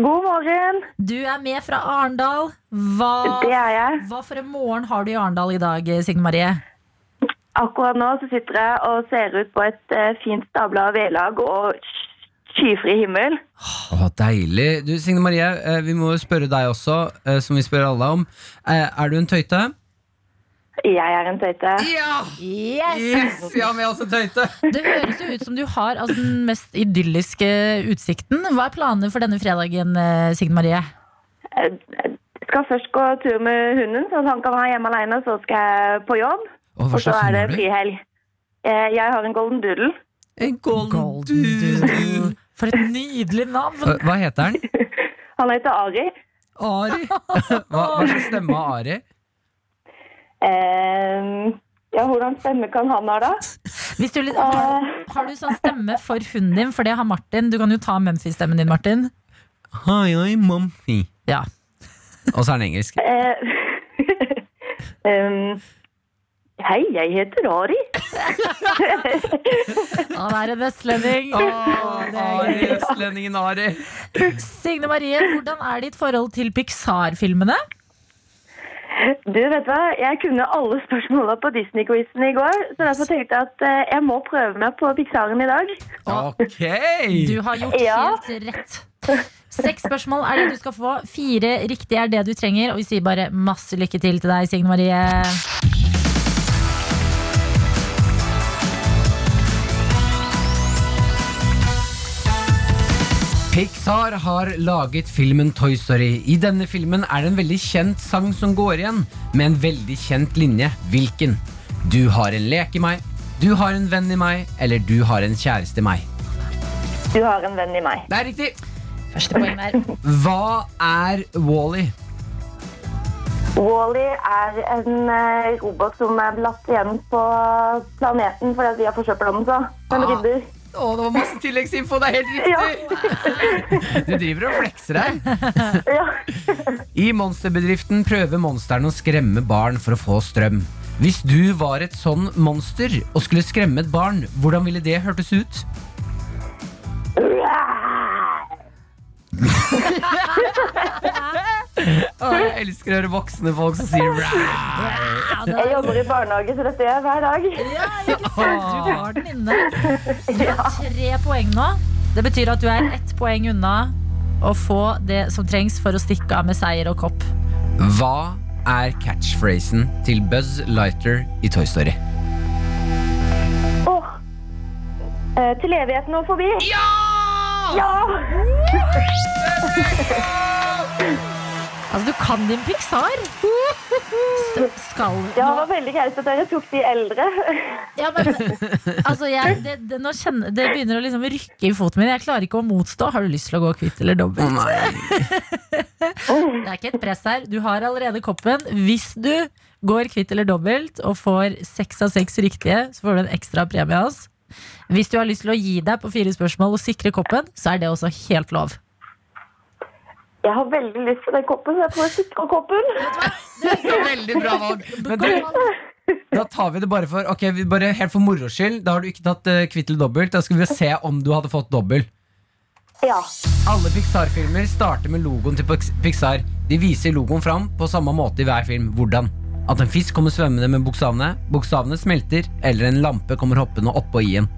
God morgen. Du er med fra Arendal. Hva, Det er jeg. hva for en morgen har du i Arendal i dag, Signe Marie? Akkurat nå så sitter jeg og ser ut på et eh, fint stabla vedlag og skyfri himmel. Åh, deilig. Du, Signe Marie, eh, vi må jo spørre deg også, eh, som vi spør alle om. Eh, Er du en tøyte? Jeg er en tøyte. Ja! Yes! Yes, vi har med oss en tøyte! Det høres jo ut som du har altså, den mest idylliske utsikten. Hva er planene for denne fredagen, Signe Marie? Jeg jeg skal først gå tur med hunden, så han kan være hjemme alene. Så skal jeg på jobb, Å, hva og så er det frihelg. Eh, Jeg har en golden doodle. En golden, Golden Doodle. For et nydelig navn! Eh, Hva heter han? Han heter Ari. Ari. Hva, hva slags stemme har Ari? Um, Ja, hvordan stemme kan han ha, da? Hvis du, har, har du sånn stemme for hunden din? For det har Martin. Du kan jo ta Memphis-stemmen din, Martin. Hi, I'm Mumphy. Ja. Og så er den engelsk. Eh, em, Hei, jeg heter Ari. Han er en vestlending. det er Ari, vestlendingen østlendingen Ari. Signe Marie, hvordan er ditt forhold til Pixar-filmene? Du, vet du hva? Jeg kunne alle spørsmålene på Disney-quizen i går, så derfor tenkte jeg at eh, jeg må prøve meg på Pixaren i dag. Ok! Du har gjort Ja. helt rett. Seks spørsmål er det du skal få. Fire riktige er det du trenger. Og vi sier bare masse lykke til til deg, Signe Marie. Pixar har laget filmen Toy Story. I denne filmen er det en veldig kjent sang som går igjen, med en veldig kjent linje. Hvilken? Du har en lek i meg, du har en venn i meg, eller du har en kjæreste i meg. Du har en venn i meg. Det er riktig! Første poeng der. Hva er Wally? Wally er en eh, robot som er latt igjen på planeten fordi vi har forsøpla den så. Den Ah. rydder. Å, det var masse tilleggsinfo! Det er helt riktig! Du driver og flekser deg. Ja. I monsterbedriften prøver monsterne å skremme barn for å få strøm. Hvis du var et sånn monster og skulle skremme et barn, hvordan ville det hørtes ut? Å, jeg elsker å høre voksne folk som sier rar. Jeg jobber i barnehage, så dette gjør jeg hver dag. Ja, ikke sant? Du har den inne. Du har tre poeng nå. Det betyr at du er ett poeng unna å få det som trengs for å stikke av med seier og kopp. Hva er catchphrasen til Buzz Lighter i Toy Story? Åh. Eh, til evigheten og forbi. Ja! Ja! Altså, du kan din Pixar. S- Skal Ja, det var veldig greit at dere tok de eldre. Ja, men altså, jeg, det, det, nå kjenner, det begynner å liksom rykke i foten min. Jeg klarer ikke å motstå. Har du lyst til å gå kvitt eller dobbelt? Det er ikke et press her. Du har allerede koppen. Hvis du går kvitt eller dobbelt og får seks av seks riktige, så får du en ekstra premie av oss. Hvis du har lyst til å gi deg på fire spørsmål og sikre koppen, så er det også helt lov. Jeg har veldig lyst på den koppen, så jeg tror jeg sikrer koppen. Veldig bra valg. Men du, da tar vi det bare for Ok, vi bare helt for moro skyld. Da har du ikke tatt uh, kvitt eller dobbelt. Da skal vi se om du hadde fått dobbel. Ja. Alle Pixar-filmer starter med logoen til Pixar. De viser logoen fram på samme måte i hver film. Hvordan? At en fisk kommer svømmende med bokstavene, bokstavene smelter, eller en lampe kommer hoppende oppå i en.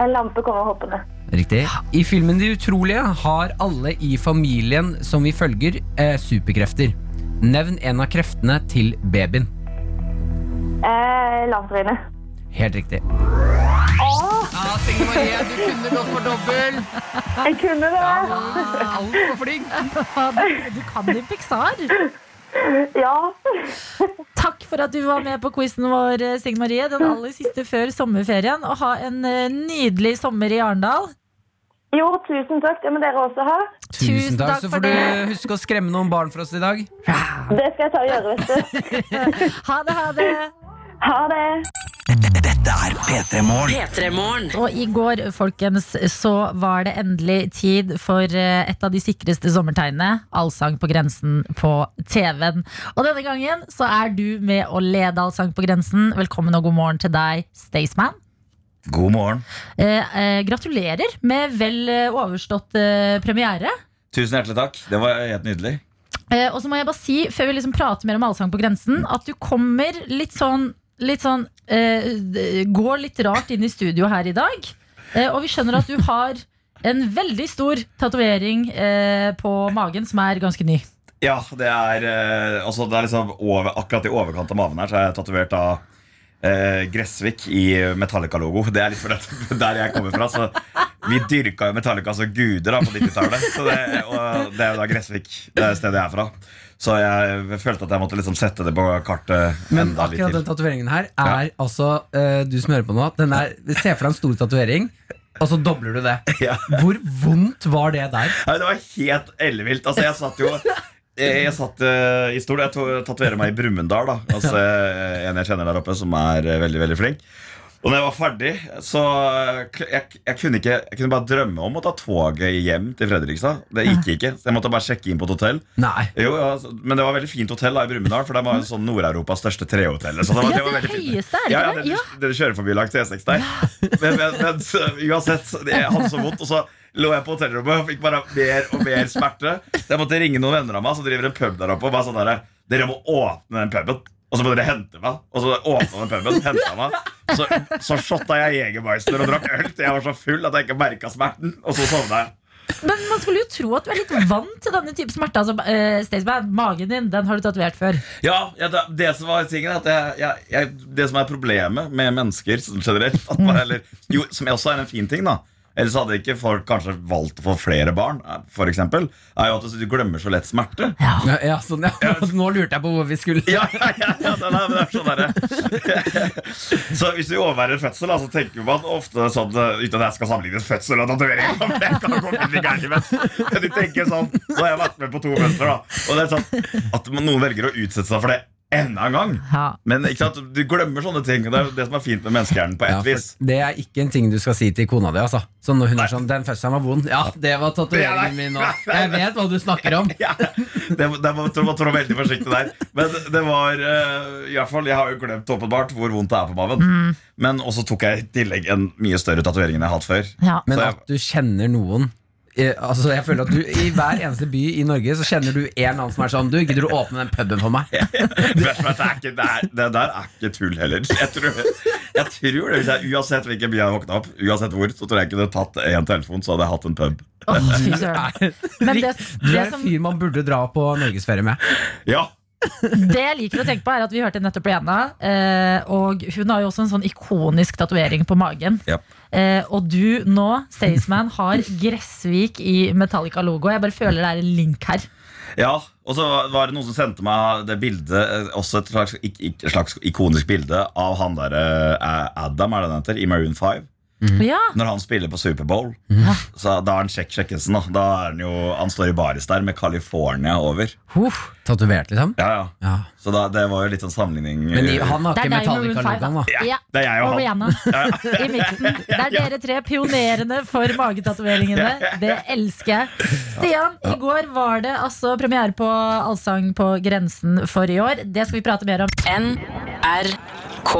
En lampe kommer hoppende. Riktig. I filmen De utrolige har alle i familien som vi følger, eh, superkrefter. Nevn en av kreftene til babyen. Eh, Lavtryne. Helt riktig. Ja, Signe Marie, du kunne gått for dobbel. Jeg kunne det. Altfor flink. Du kan din Pixar. Ja. Takk for at du var med på quizen vår, Signe Marie. Den aller siste før sommerferien. Og ha en eh, nydelig sommer i Arendal. Jo, tusen takk. Det må dere også ha. Tusen takk, så får du huske å skremme noen barn for oss i dag. Det skal jeg ta og gjøre, vet du. Ha det, ha det. Ha det. Dette er P3 Morgen. P3morgen. Og i går, folkens, så var det endelig tid for eh, et av de sikreste sommertegnene. Allsang på grensen på TV-en. Og denne gangen så er du med å lede Allsang på grensen. Velkommen og god morgen til deg, Staysman. God morgen. Eh, eh, gratulerer med vel eh, overstått eh, premiere. Tusen hjertelig takk. Det var helt nydelig. Eh, og så må jeg bare si, før vi liksom prater mer om Allsang på grensen, at du kommer litt sånn, litt sånn eh, Går litt rart inn i studio her i dag. Eh, og vi skjønner at du har en veldig stor tatovering eh, på magen som er ganske ny. Ja, det er, altså, det er liksom over, akkurat i overkant av maven her Så er jeg tatovert av eh, Gressvik i Metallica-logo. Det er litt for det, der jeg kommer fra. Så vi dyrka jo Metallica som guder da, på 90-tallet. Så og det er jo da Gressvik. Det er stedet jeg er fra. Så jeg følte at jeg måtte liksom sette det på kartet Men akkurat den tatoveringen her er altså uh, Du som hører på nå, den er, se for deg en stor tatovering, og så dobler du det. Ja. Hvor vondt var det der? Nei, det var helt ellevilt. Altså, jeg satt jo jeg, jeg satt uh, i stol. Jeg to- tatoverer meg i Brumunddal. da. Altså, eh, en jeg kjenner der oppe, som er eh, veldig veldig flink. Og når jeg var ferdig, så jeg, jeg, kunne ikke, jeg kunne bare drømme om å ta toget hjem til Fredrikstad. Det gikk ikke. Så jeg måtte bare sjekke inn på et hotell. Nei. Jo, ja, så- Men det var veldig fint hotell da i Brumunddal, for det var jo sånn Nord-Europas største trehotell. Så det var, Ja, det det høyeste, er det Ja, ja, det, det? Ja. Dere kjører forbi langs E6 der. Men, men, men uansett, jeg hadde så vondt. Og så lå jeg på hotellrommet og fikk bare mer og mer smerte. Så jeg måtte ringe noen venner av meg som driver en pub der oppe. Og bare sånn der, Dere må åpne den puben. Og så må dere hente meg. Og så åpna den puben, henta meg. Så, så shotta jeg Jegermeister og drakk øl til jeg var så full at jeg ikke merka smerten. Og så sovna jeg. Men man skulle jo tro at du er litt vant til denne type smerte. Altså, uh, magen din den har du tatovert før. Ja, ja det, det som var tingen at jeg, jeg, jeg, Det som er problemet med mennesker sånn generelt eller, jo, Som også er en fin ting, da Ellers hadde ikke folk kanskje valgt å få flere barn, for eksempel, er jo at du glemmer så lett smerte. Ja, ja, sånn, ja. Nå lurte jeg på hvor vi skulle. Ja, ja, ja, ja det, er, sånn der. Så hvis vi overværer fødsel, så tenker man ofte sånn eh, Uten at jeg skal sammenligne fødsel og tatovering. men du tenker sånn Nå har jeg vært med på to fødsler, da. Og det er sånn at noen velger å utsette seg for det enda en gang. Ja. Men ikke sant, du glemmer sånne ting. Det er det som er fint med menneskehjernen. på Ja, et for vis det er ikke en ting du skal si til kona di. Altså. Så når hun er sånn 'Den fødselen var vond'. Ja, det var tatoveringen min òg. Jeg vet hva du snakker om. ja, det, det må man trå veldig forsiktig der. Men det var uh, i hvert fall, Jeg har jo glemt åpenbart hvor vondt det er på maven. Men også tok jeg i tillegg en mye større tatovering enn jeg har hatt før. Ja. Men Så jeg- at du kjenner noen eh, Altså jeg føler at du I hver eneste by i Norge Så kjenner du en annen som er sånn Du, gidder du å åpne den puben for meg? Det, er ikke, det, er, det der er ikke tull heller. Jeg tror, jeg tror det, hvis jeg, Uansett hvilken by jeg våkna opp, Uansett hvor, så tror jeg ikke du hadde tatt en telefon, så hadde jeg hatt en pub. Det, Du er en fyr man burde dra på norgesferie med. Ja, det jeg liker å tenke på, er at vi hørte nettopp Lena. Eh, og hun har jo også en sånn ikonisk tatovering på magen. Ja. Eh, og du nå, Staysman, har Gressvik i Metallica-logo. Jeg bare føler det er en link her. Ja, og så var det noen som sendte meg det bildet eh, Også et slags, ik slags ikonisk bilde av han der eh, Adam, er det han heter, i Maroon 5. Ja, Når han spiller på Superbowl. Så da er han sjekk sjekkesen. Da. da er han jo Han står i baris der med California over. Huff. Tatovert, liksom. Ja, ja. Ja. Så da, det var jo litt sånn sammenligning. Men i, han har ikke deg og Maroon 5, Metallica-logoen, da. Ja. Det er jeg og Og han. Rihanna i miksen. Det er dere tre pionerene for magetatoveringene. Det elsker jeg. Stian, i går var det altså premiere på Allsang på grensen for i år. Det skal vi prate mer om. NRK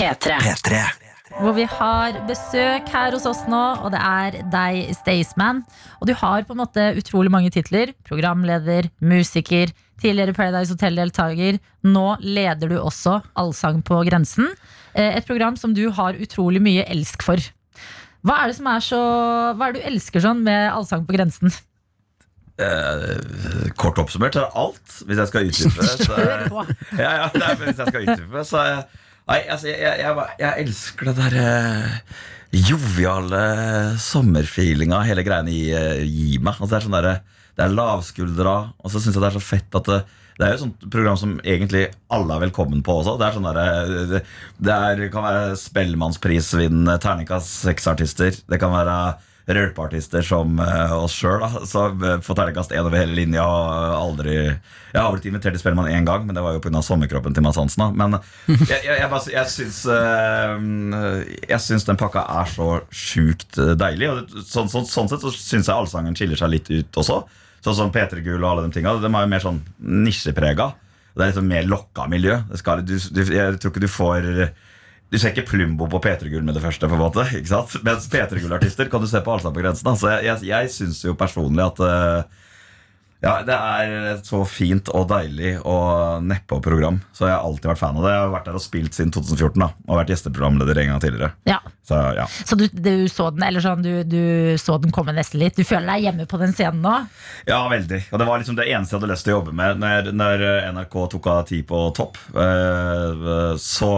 P3. P3. Hvor vi har besøk her hos oss nå, og det er deg, Staysman. Og du har på en måte utrolig mange titler. Programleder, musiker, tidligere Paradise Hotel-deltaker. Nå leder du også Allsang på grensen. Eh, Et program som du har utrolig mye elsk for. Hva er det som er så Hva er det du elsker sånn med Allsang på grensen? Eh, kort oppsummert så er det alt, hvis jeg skal utdype. Så, ja, ja, hvis jeg skal utdype, så er- Nei, altså, jeg, jeg, jeg, jeg elsker det der eh, joviale sommerfeelinga hele greiene gi, eh, meg. Altså, det er sånn der, det er lavskuldra, og så syns jeg det er så fett at det, det er jo et sånt program som egentlig alle er velkommen på også. Det er sånn der, det, det er, kan være Spellemannsprisvinnende terningkast seks-artister. Det kan være rølpeartister som eh, oss sjøl, som uh, får terningkast én over hele linja. og Aldri Jeg har blitt invitert til Spellemann én gang, men det var jo pga. sommerkroppen til Mads Hansen. da. Men jeg, jeg, jeg, jeg, syns, eh, jeg syns den pakka er så sjukt eh, deilig. Og sånn, sånn, sånn sett så syns jeg allsangen skiller seg litt ut også. Sånn som P3 Gull og alle de tinga. De er jo mer sånn nisjeprega. Det er litt sånn mer lokka miljø. Det skal, du, du, jeg tror ikke du får Du ser ikke Plumbo på P3 Gull med det første. på en måte ikke sant? Mens P3 Gull-artister kan du se på Allsang på grensen. Altså, Så jeg, jeg, jeg syns jo personlig at eh, ja, Det er så fint og deilig og nedpå-program. Så jeg har alltid vært fan av det. Jeg har vært der og spilt siden 2014 da og vært gjesteprogramleder en gang tidligere. Ja. Så ja Så du, du så den eller sånn, du, du så den komme nesten litt? Du føler deg hjemme på den scenen nå? Ja, veldig. Og det var liksom det eneste jeg hadde lyst til å jobbe med når, når NRK tok av tid på topp. eh, Så,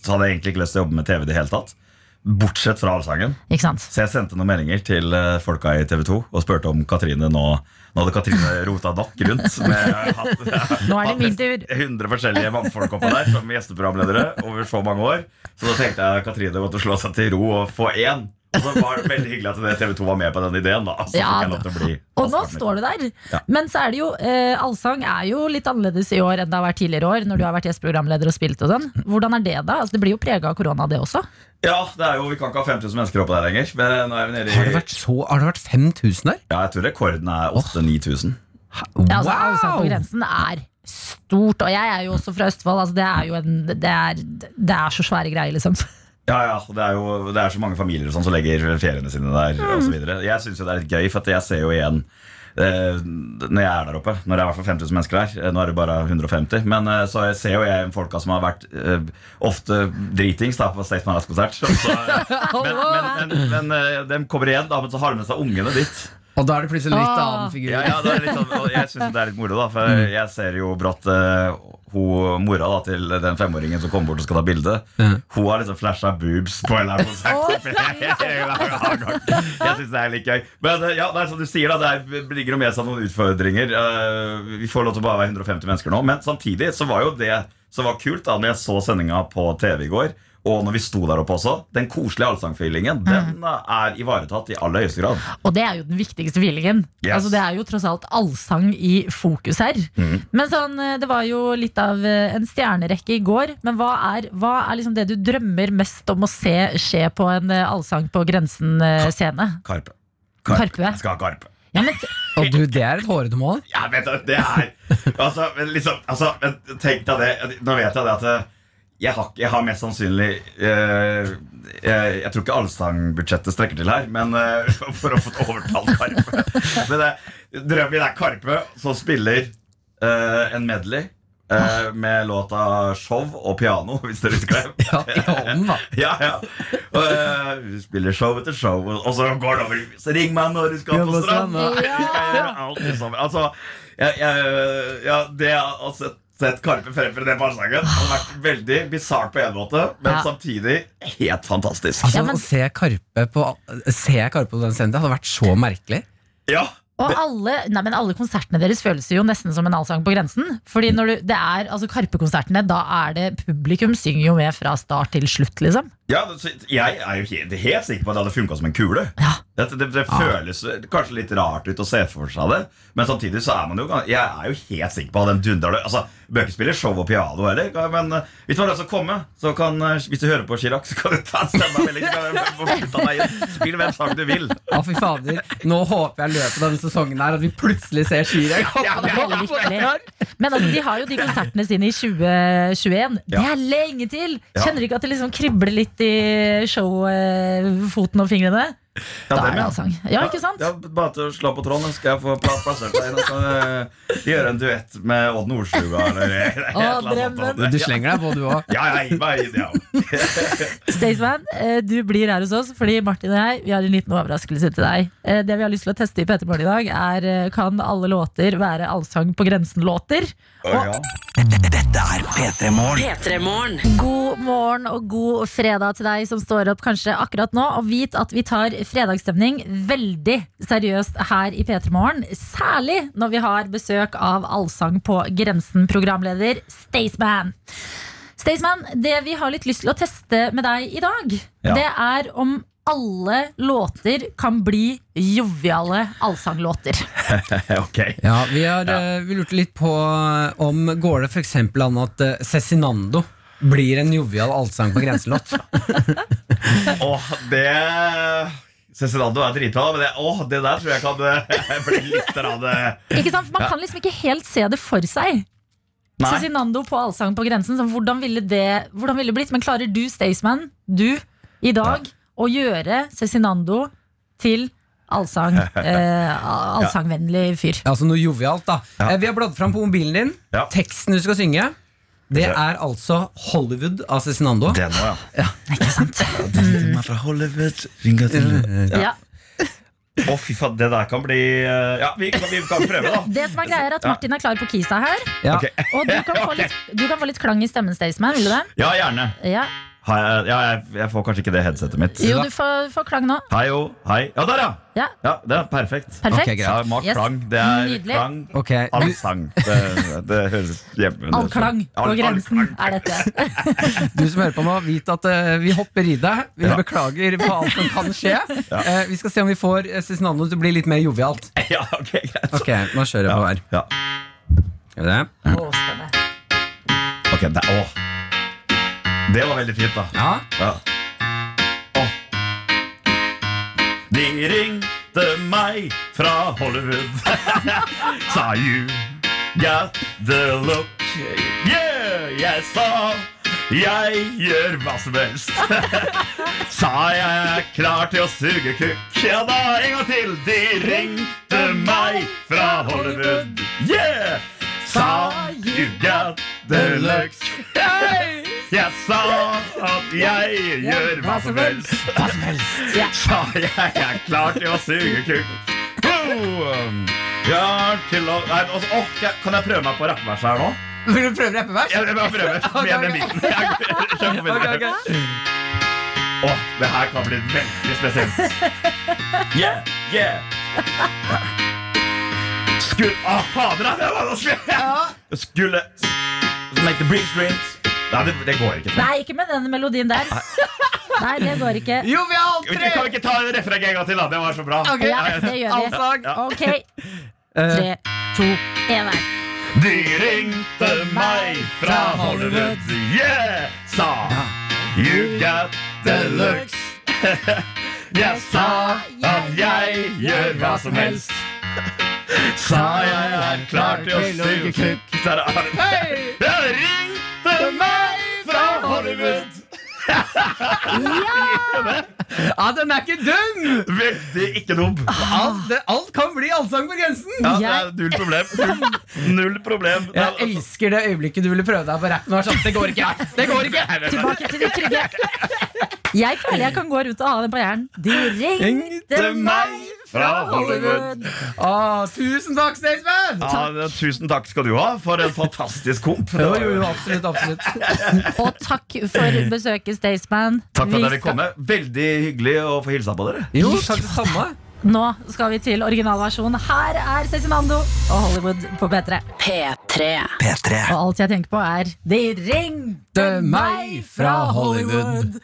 så hadde jeg egentlig ikke lyst til å jobbe med TV i det hele tatt. Bortsett fra sant? Så jeg sendte noen meldinger til eh, folka i TV 2 og spurte om Katrine nå Nå hadde Katrine rota nok rundt. Med hatt, Nå er det min tur. 100 forskjellige mannfolk oppå der som gjesteprogramledere over så mange år. Så da tenkte jeg Katrine måtte slå seg til ro og få én. Og så var det veldig hyggelig at TV 2 var med på den ideen. da Så Ja, fikk jeg lov til å bli Og nå står du der. Ja. Men så er det jo eh, Allsang er jo litt annerledes i år enn det har vært tidligere år, når du har vært gjesteprogramleder og spilt og sånn. Hvordan er det, da? Altså, det blir jo prega av korona, det også. Ja, det er jo, Vi kan ikke ha 5000 mennesker oppe der lenger. Men nå er vi nede i Har det vært, så, har det vært 5000 der? Ja, jeg tror rekorden er 8000-9000. Ja, altså, Allsang på grensen er stort. Og jeg er jo også fra Østfold. Altså, det er jo en Det er, det er så svære greier, liksom. Ja, ja, det er jo det er så mange familier sånn som legger feriene sine der. Og så videre. jeg syns det er litt gøy, for jeg ser jo igjen eh, når jeg er der oppe. Når det er i hvert fall 5000 mennesker der. Eh, Nå er det bare 150. Men eh, så jeg ser jo jeg folka som har vært eh, ofte dritings da, på. Så- så- Men, men, men, men eh, de kommer igjen, da, men så har de med seg ungene dit. Og da er det plutselig litt Ah. annen figur. Ja, ja, det er litt sånn, og jeg syns det er litt moro, da. For jeg ser jo brått uh, hun, mora da, til den femåringen som kommer bort og skal ta bilde. Hun har liksom flasha boobs på en eller annen konsert. jeg syns det er litt gøy. Men eh, ja, det er som du sier, da. Det er, ligger jo med seg noen utfordringer. Uh, vi får lov til å bare være 150 mennesker nå. Men samtidig så var jo det som var kult da når jeg så sendinga på TV i går. Og når vi sto der oppe også, den koselige allsangfeelingen Den er ivaretatt i aller høyeste grad. Og det er jo den viktigste feelingen. Yes. Altså, det er jo tross alt allsang i fokus her. Men sånn, eh, det var jo litt av eh, en stjernerekke i går. Men hva er, hva er liksom det du drømmer mest om å se skje på en eh, Allsang på grensen-scene? Karpe. Karpe. Jeg skal ha Karpe. Ja, men, Og du, det er et hårete mål. Ja, vet du, det er Altså, men liksom altså, men Tenk deg det. Nå vet jeg det at eh, jeg har, jeg har mest sannsynlig eh, jeg, jeg tror ikke allsangbudsjettet strekker til her, men eh, for å få overtalt Karpe. Men eh, drømmen min er Karpe som spiller eh, en medley. eh, med låta 'Show' og 'Piano', hvis dere husker det. Ja, i hånden, da. Ja, ja. Og, eh, vi spiller show etter show, og så går det over Så ring meg når du skal på stranda. Ja. Altså, jeg, jeg, ja, det å sett, sett Karpe fremføre den barnesangen har vært veldig bisart på en måte, men Ja. samtidig helt fantastisk. Altså, Ja, men- Å se Karpe på Se Karpe på den scenen, det hadde vært så merkelig. Ja, og alle, nei, men alle konsertene deres føles jo nesten som en allsang på grensen. Fordi når du, det er, altså Karpe-konsertene, da er det publikum synger jo med fra start til slutt, liksom. ja det- så Jeg er jo helt, helt sikker på at det hadde funka som en kule. Ja. Det, det, det føles kanskje litt rart ut å se for seg det, men samtidig så er man jo Jeg er jo helt sikker på at den dundrer. Altså, Bøker spiller show og piano heller, men eh, hvis du har lyst til å komme, så kan eh, hvis du hører på Chirac, så kan du ta en stemmemelding. Spill hvem sang du vil. Å, fy fader. Nå håper jeg løpet av denne sesongen her at vi plutselig ser Chirag. Ja. Men altså, de har jo de konsertene sine i 2021. Det er lenge til! Kjenner du ikke at det liksom kribler litt i showfoten og fingrene? Ja, Da er det ja. allsang. Ja, ikke sant? Ja, bare til å slå på tråden, så skal jeg få plassert deg inn. og Så gjøre en duett med Odd Nordstuga Eller et eller annet Du slenger deg på, du òg. Ja, ja, gi meg inn, ja. Staysman, eh, du blir her hos oss fordi Martin og jeg vi har en liten overraskelse til deg. Eh, Det vi har lyst til å teste i P3 Morgen i dag, er eh, kan alle låter være allsang på grensen-låter. Dette er P3 Morgen. P3morgen. God morgen og god fredag til deg som står opp kanskje akkurat nå. Og vit at vi tar fredagsstemning veldig seriøst her i P3 Morgen. Særlig når vi har besøk av Allsang på grensen-programleder Staysman. Staysman, det vi har litt lyst til å teste med deg i dag, Ja. det er om alle låter kan bli joviale allsanglåter. okay. Ja, vi, har, eh, vi lurte litt på eh, om går det f.eks. an at eh, Cezinando blir en jovial allsang på grenselåt. Åh, det Cezinando er dritbra, men det, åh, det der tror jeg kan bli litt av det Ikke sant? Man kan liksom ikke helt se det for seg. Cezinando på Allsang på grensen. Så hvordan ville det hvordan ville det blitt? Men klarer du, Staysman, du, i dag å gjøre Cezinando til allsang, eh, allsangvennlig fyr? Altså noe jovialt, da. Ja. Eh, Vi har bladd fram på mobilen din. Ja. Teksten du skal synge, det er altså Hollywood av Cezinando. Det nå, ja. Ikke sant? Den er fra Hollywood. Ringa til Ja. Å, fy faen, det der kan bli eh, Ja, vi kan, vi kan prøve, da. Det som er greia er at Martin er klar på kisa her. Ja. Ok. Og du kan få litt, du kan få litt klang i stemmen, Staysman. Vil du det? Ja, gjerne. Ja. Jeg, ja, jeg, jeg får kanskje ikke det headsetet mitt. Jo, du får, får klang nå. Hei, jo. Hei. Ja, der, ja! Ja, Ja, Det er perfekt. Perfekt. Okay. Ja, Mark Yes. klang. Det er Nydelig. klang. Okay. All sang. Det, det høres hjemme All klang på All- all grensen klang. er dette. du som hører på nå, vit at uh, vi hopper i deg. Vi Ja. beklager på alt som kan skje. Uh, vi skal se om vi får eh, Cezinando til å bli litt mer jovialt. Ja, ok, greit. Ok, nå kjører jeg på her. Ja. Gjør vi det? Å, spennende. Ok, det, å. Det var veldig fint, da. Ja. Ja. Åh. De ringte meg fra Hollywood. sa you got the look. Yeah, jeg sa jeg gjør hva som helst. sa jeg er klar til å suge kukk. Ja da, en gang til. De ringte meg fra Hollywood. Yeah! Sa you got the look. Hey! Jeg sa at jeg gjør hva som helst. Ja. Sa jeg er klar til å suge kukk. Ja, til å Nei, altså, åh, kan- Kan jeg prøve meg på rappevers her nå? Vil du prøve rappevers? Jeg, jeg bare prøver med den biten. Jeg, på Ok, videre. ok. Åh, det her kan bli veldig spesielt. Yeah, yeah. Skulle Å, fader, da! Det var vanskelig! Skulle Make the bridge strings. Nei, det, det går ikke. Nei, ikke med den melodien der. Nei, det går ikke. Jovialt! Vi kan vi ikke ta refrenget en gang til, da? Det var så bra. Ok. Ja, det gjør vi. Allsang. Ja. Ok, Eh, tre, to, én her. De ringte meg fra Hollywood, yeah! Sa You got the looks. Jeg sa at jeg gjør hva som helst. Sa jeg er klar til å suge kukk. Der er det. Hei! Jeg ringte meg fra Hollywood. Ja, ja! den er ikke dum! Veldig ikke dum. Alt, alt kan bli allsang på grensen. Ja, det er null problem. Null, null problem. Jeg elsker det øyeblikket du ville prøve deg på rapp nå. Sånn, det går ikke! Det går ikke! Tilbake til det trygge. Jeg føler jeg kan gå rundt og ha den på hjernen. De ringte meg fra Hollywood. Ah, tusen takk, Staysman! Ja, tusen takk skal du ha for en fantastisk komp. Jo, jo, jo, absolutt, absolutt. Og takk for besøket, Staysman. Takk for at dere skal- kom. Veldig hyggelig å få hilsa på dere. Jo, takk det samme. Nå skal vi til originalversjon. Her er Cezinando og Hollywood på P3. P3. P3. Og alt jeg tenker på, er De ringte meg fra Hollywood.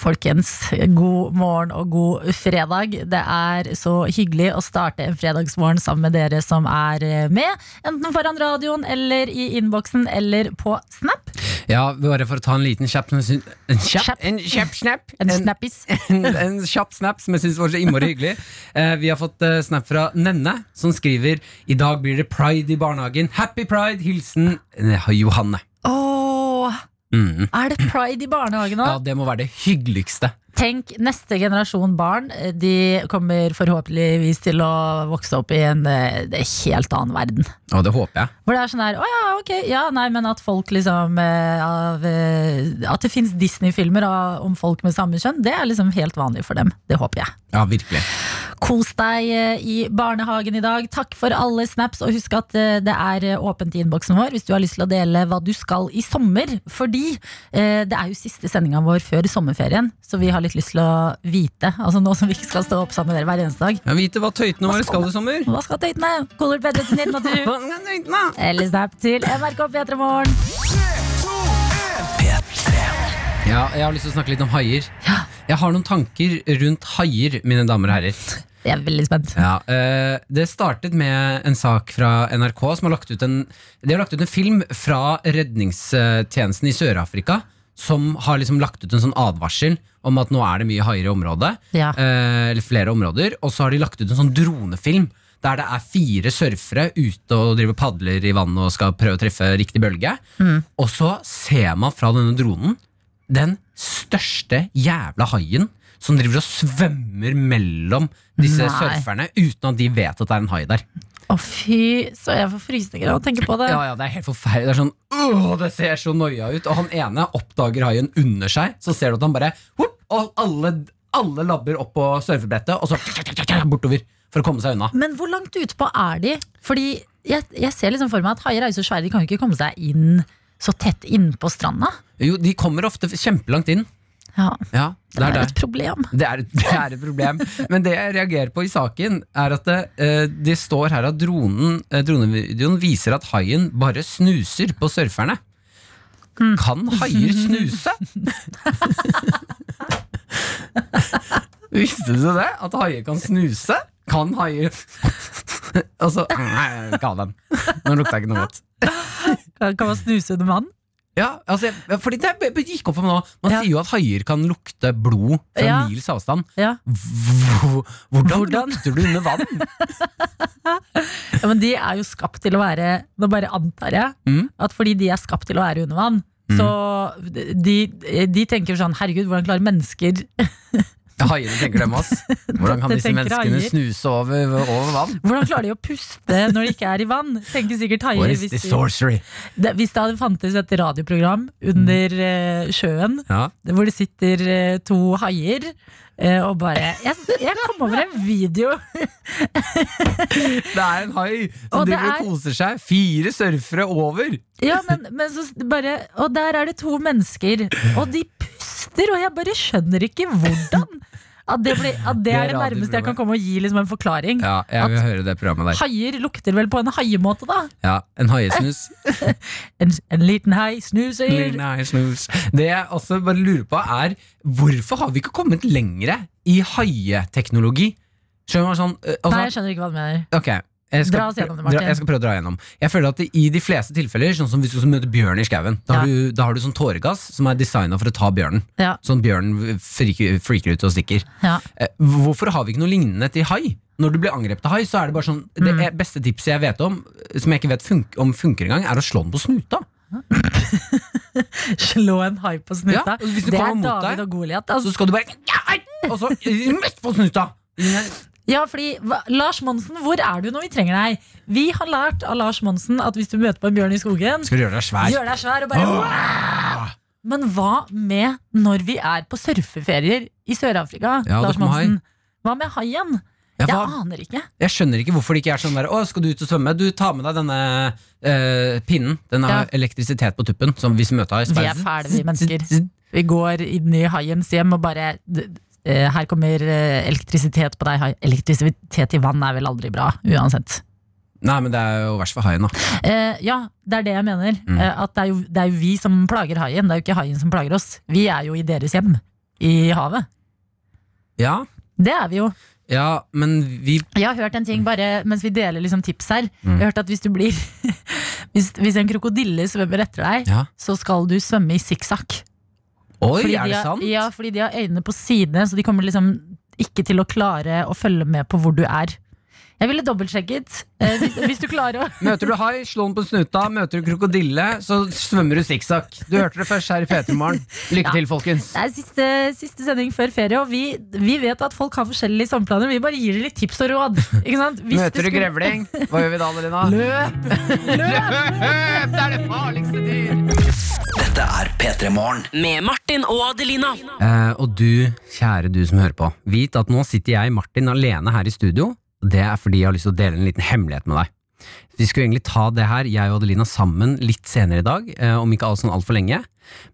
Folkens, god morgen og god fredag. Det er så hyggelig å starte en fredagsmorgen sammen med dere som er med. Enten foran radioen eller i innboksen eller på Snap. Ja, bare for å ta en liten kjapp En kjapp, en kjapp snap. En snappis. en, en kjapp snap som jeg syns var så innmari hyggelig. Eh, vi har fått eh, snap fra Nenne, som skriver I dag blir det pride i barnehagen. Happy pride! Hilsen eh, Johanne. Mm. Er det pride i barnehagen nå? Ja, det må være det hyggeligste. Tenk, neste generasjon barn eh, De kommer forhåpentligvis til å vokse opp i en eh, det helt annen verden. Og det håper jeg. Hvor det er sånn her, å ja, ok, ja, nei, men at folk liksom eh, av, eh, At det finnes Disney-filmer om folk med samme kjønn, det er liksom helt vanlig for dem. Det håper jeg. Ja, virkelig. Kos deg i barnehagen i dag. Takk for alle snaps, og husk at det er åpent i innboksen vår hvis du har lyst til å dele hva du skal i sommer. Fordi det er jo siste sendinga vår før sommerferien, så vi har litt lyst til å vite. Altså nå som vi ikke skal stå opp sammen med dere hver eneste dag. Ja, vite hva tøytene våre skal i sommer. Hva skal tøytene? Kolor bedre til 1987. Eller snap til NRK P3morgen. Ja, jeg har lyst til å snakke litt om haier. Jeg har noen tanker rundt haier, mine damer og herrer. Jeg er veldig spent. Ja, eh, det startet med en sak fra NRK som har lagt ut en De har lagt ut en film fra redningstjenesten i Sør-Afrika som har liksom lagt ut en sånn advarsel om at nå er det mye haier i området. Ja. eh, Eller flere områder. Og så har de lagt ut en sånn dronefilm der det er fire surfere ute og driver padler i vannet og skal prøve å treffe riktig bølge. Og så ser man fra denne dronen den største jævla haien som driver og svømmer mellom disse Nei. surferne uten at de vet at det er en hai der. Å fy, så jeg får frysninger av å tenke på det. Ja, ja, Det er helt forferdelig. Det er sånn, åh, det ser så noia ut. Og han ene oppdager haien under seg. Så ser du at han bare whoop, Og alle, alle labber opp på surfebrettet, og så bortover for å komme seg unna. Men hvor langt utpå er de? Fordi jeg, jeg ser liksom for meg at haier er jo så svære, de kan jo ikke komme seg inn så tett innpå stranda. Jo, De kommer ofte kjempelangt inn. Ja, Ja, det er et problem. Det er, det er et problem. Men det jeg reagerer på i saken, er at det, eh, det står her at dronen, eh, dronevideoen viser at haien bare snuser på surferne. Kan haier snuse? Visste du det? At haier kan snuse? Kan haier Altså, nei, ikke ha den. Nå lukta ikke noe godt. Kan, kan man snuse under vann? Ja, altså, fordi det gikk opp for meg nå. Man Ja. sier jo at haier kan lukte blod fra Ja. mils avstand. Ja. Hvordan, Hvordan? lukter du under vann? ja, men de er jo skapt til å være Nå bare antar jeg Mm. at fordi de er skapt til å være under vann, så de, de tenker sånn Herregud, hvordan klarer mennesker Haiene tenker dem, ass. Hvordan kan disse menneskene haier. snuse over, over vann? Hvordan klarer de å puste når de ikke er i vann? Tenker sikkert haier What is hvis de, sorcery? det, hvis det hadde fantes et radioprogram under uh, sjøen Ja. hvor det sitter uh, to haier uh, og bare jeg, jeg kom over en video Det er en hai som driver og er- koser seg. Fire surfere over. Ja, men, men så bare Og der er det to mennesker, og de puster, og jeg bare skjønner ikke hvordan. At det, blir, at det Det er det nærmeste jeg kan komme å gi liksom en forklaring. Ja, jeg vil høre det programmet der. Haier lukter vel på en haiemåte, da? Ja, En haiesnus. En, en liten hai snuser. Nei, snus. Det jeg også bare lurer på, er hvorfor har vi ikke kommet lengre i haieteknologi? Skjønner du hva sånn eh, altså, Nei, jeg skjønner ikke hva du mener. Ok, jeg skal, Dra oss gjennom det, Martin. jeg skal prøve å dra gjennom. Jeg føler at I de fleste tilfeller, sånn som hvis du møter møte bjørn i skauen, da, har Ja. du- da har du sånn tåregass som er designa for å ta bjørnen. Ja, Sånn bjørnen freaker, freaker ut og stikker. ja. Eh, Hvorfor har vi ikke noe lignende til hai? Når du blir angrepet av hai, så er det bare sånn Det Mm. Det beste tipset jeg vet om, som jeg ikke vet fun om funker engang, er å slå den på snuta. Slå en hai på snuta. Ja, hvis du det er David deg, og Goliat. Så Altså. skal du bare ja, Og så midt på snuta! Ja, fordi hva, Lars Monsen, hvor er du når vi trenger deg? Vi har lært av Lars Monsen at hvis du møter på en bjørn i skogen, Skal du gjøre deg svær? gjør deg svær og bare «Wow!» Men hva med når vi er på surfeferier i Sør-Afrika? Ja, Lars Monsen? Hva med haien? Ja, Jeg aner ikke. Jeg skjønner ikke hvorfor det ikke er sånn der Å, skal du ut og svømme? Du tar med deg denne eh, pinnen. Den har Ja. elektrisitet på tuppen. Som hvis vi møter hai. så Vi er fæle, vi mennesker. Vi går inn i haiens hjem og bare Her kommer eh, elektrisitet på deg. Elektrisitet i vann er vel aldri bra, uansett. Nei, men det er jo verst for haien, da. Eh, ja, det er det jeg mener. Mm. Eh, at det er, jo, det er jo vi som plager haien, det er jo ikke haien som plager oss. Vi er jo i deres hjem, i havet. Ja, Det er vi jo. ja men vi Jeg har hørt en ting bare mens vi deler liksom tips her. Mm. Jeg har hørt at hvis du blir hvis, hvis en krokodille svømmer etter deg, Ja. så skal du svømme i sikksakk. Oi, Fordi er de det har- sant? Ja, fordi de har øynene på sidene, så de kommer liksom ikke til å klare å følge med på hvor du er. Jeg ville dobbeltsjekket. Eh, hvis, hvis du klarer å Møter du hai, slå den på snuta. Møter du krokodille, så svømmer du sikksakk. Du hørte det først her i P3morgen. Lykke Ja. til, folkens. Det er siste, siste sending før ferie, og vi, vi vet at folk har forskjellige sommerplaner. Vi bare gir dem litt tips og råd. Ikke sant? Hvis Møter du skulle- grevling, hva gjør vi da, Adelina? Løp! Løp! Det er det farligste dyr! Dette er P3 Morgen. Med Martin og Adelina. Eh, og du, kjære du som hører på, vit at nå sitter jeg, Martin, alene her i studio. Det er fordi jeg har lyst til å dele en liten hemmelighet med deg. Vi skulle egentlig ta det her, jeg og Adelina, sammen litt senere i dag, eh, om ikke alt sånn altfor lenge.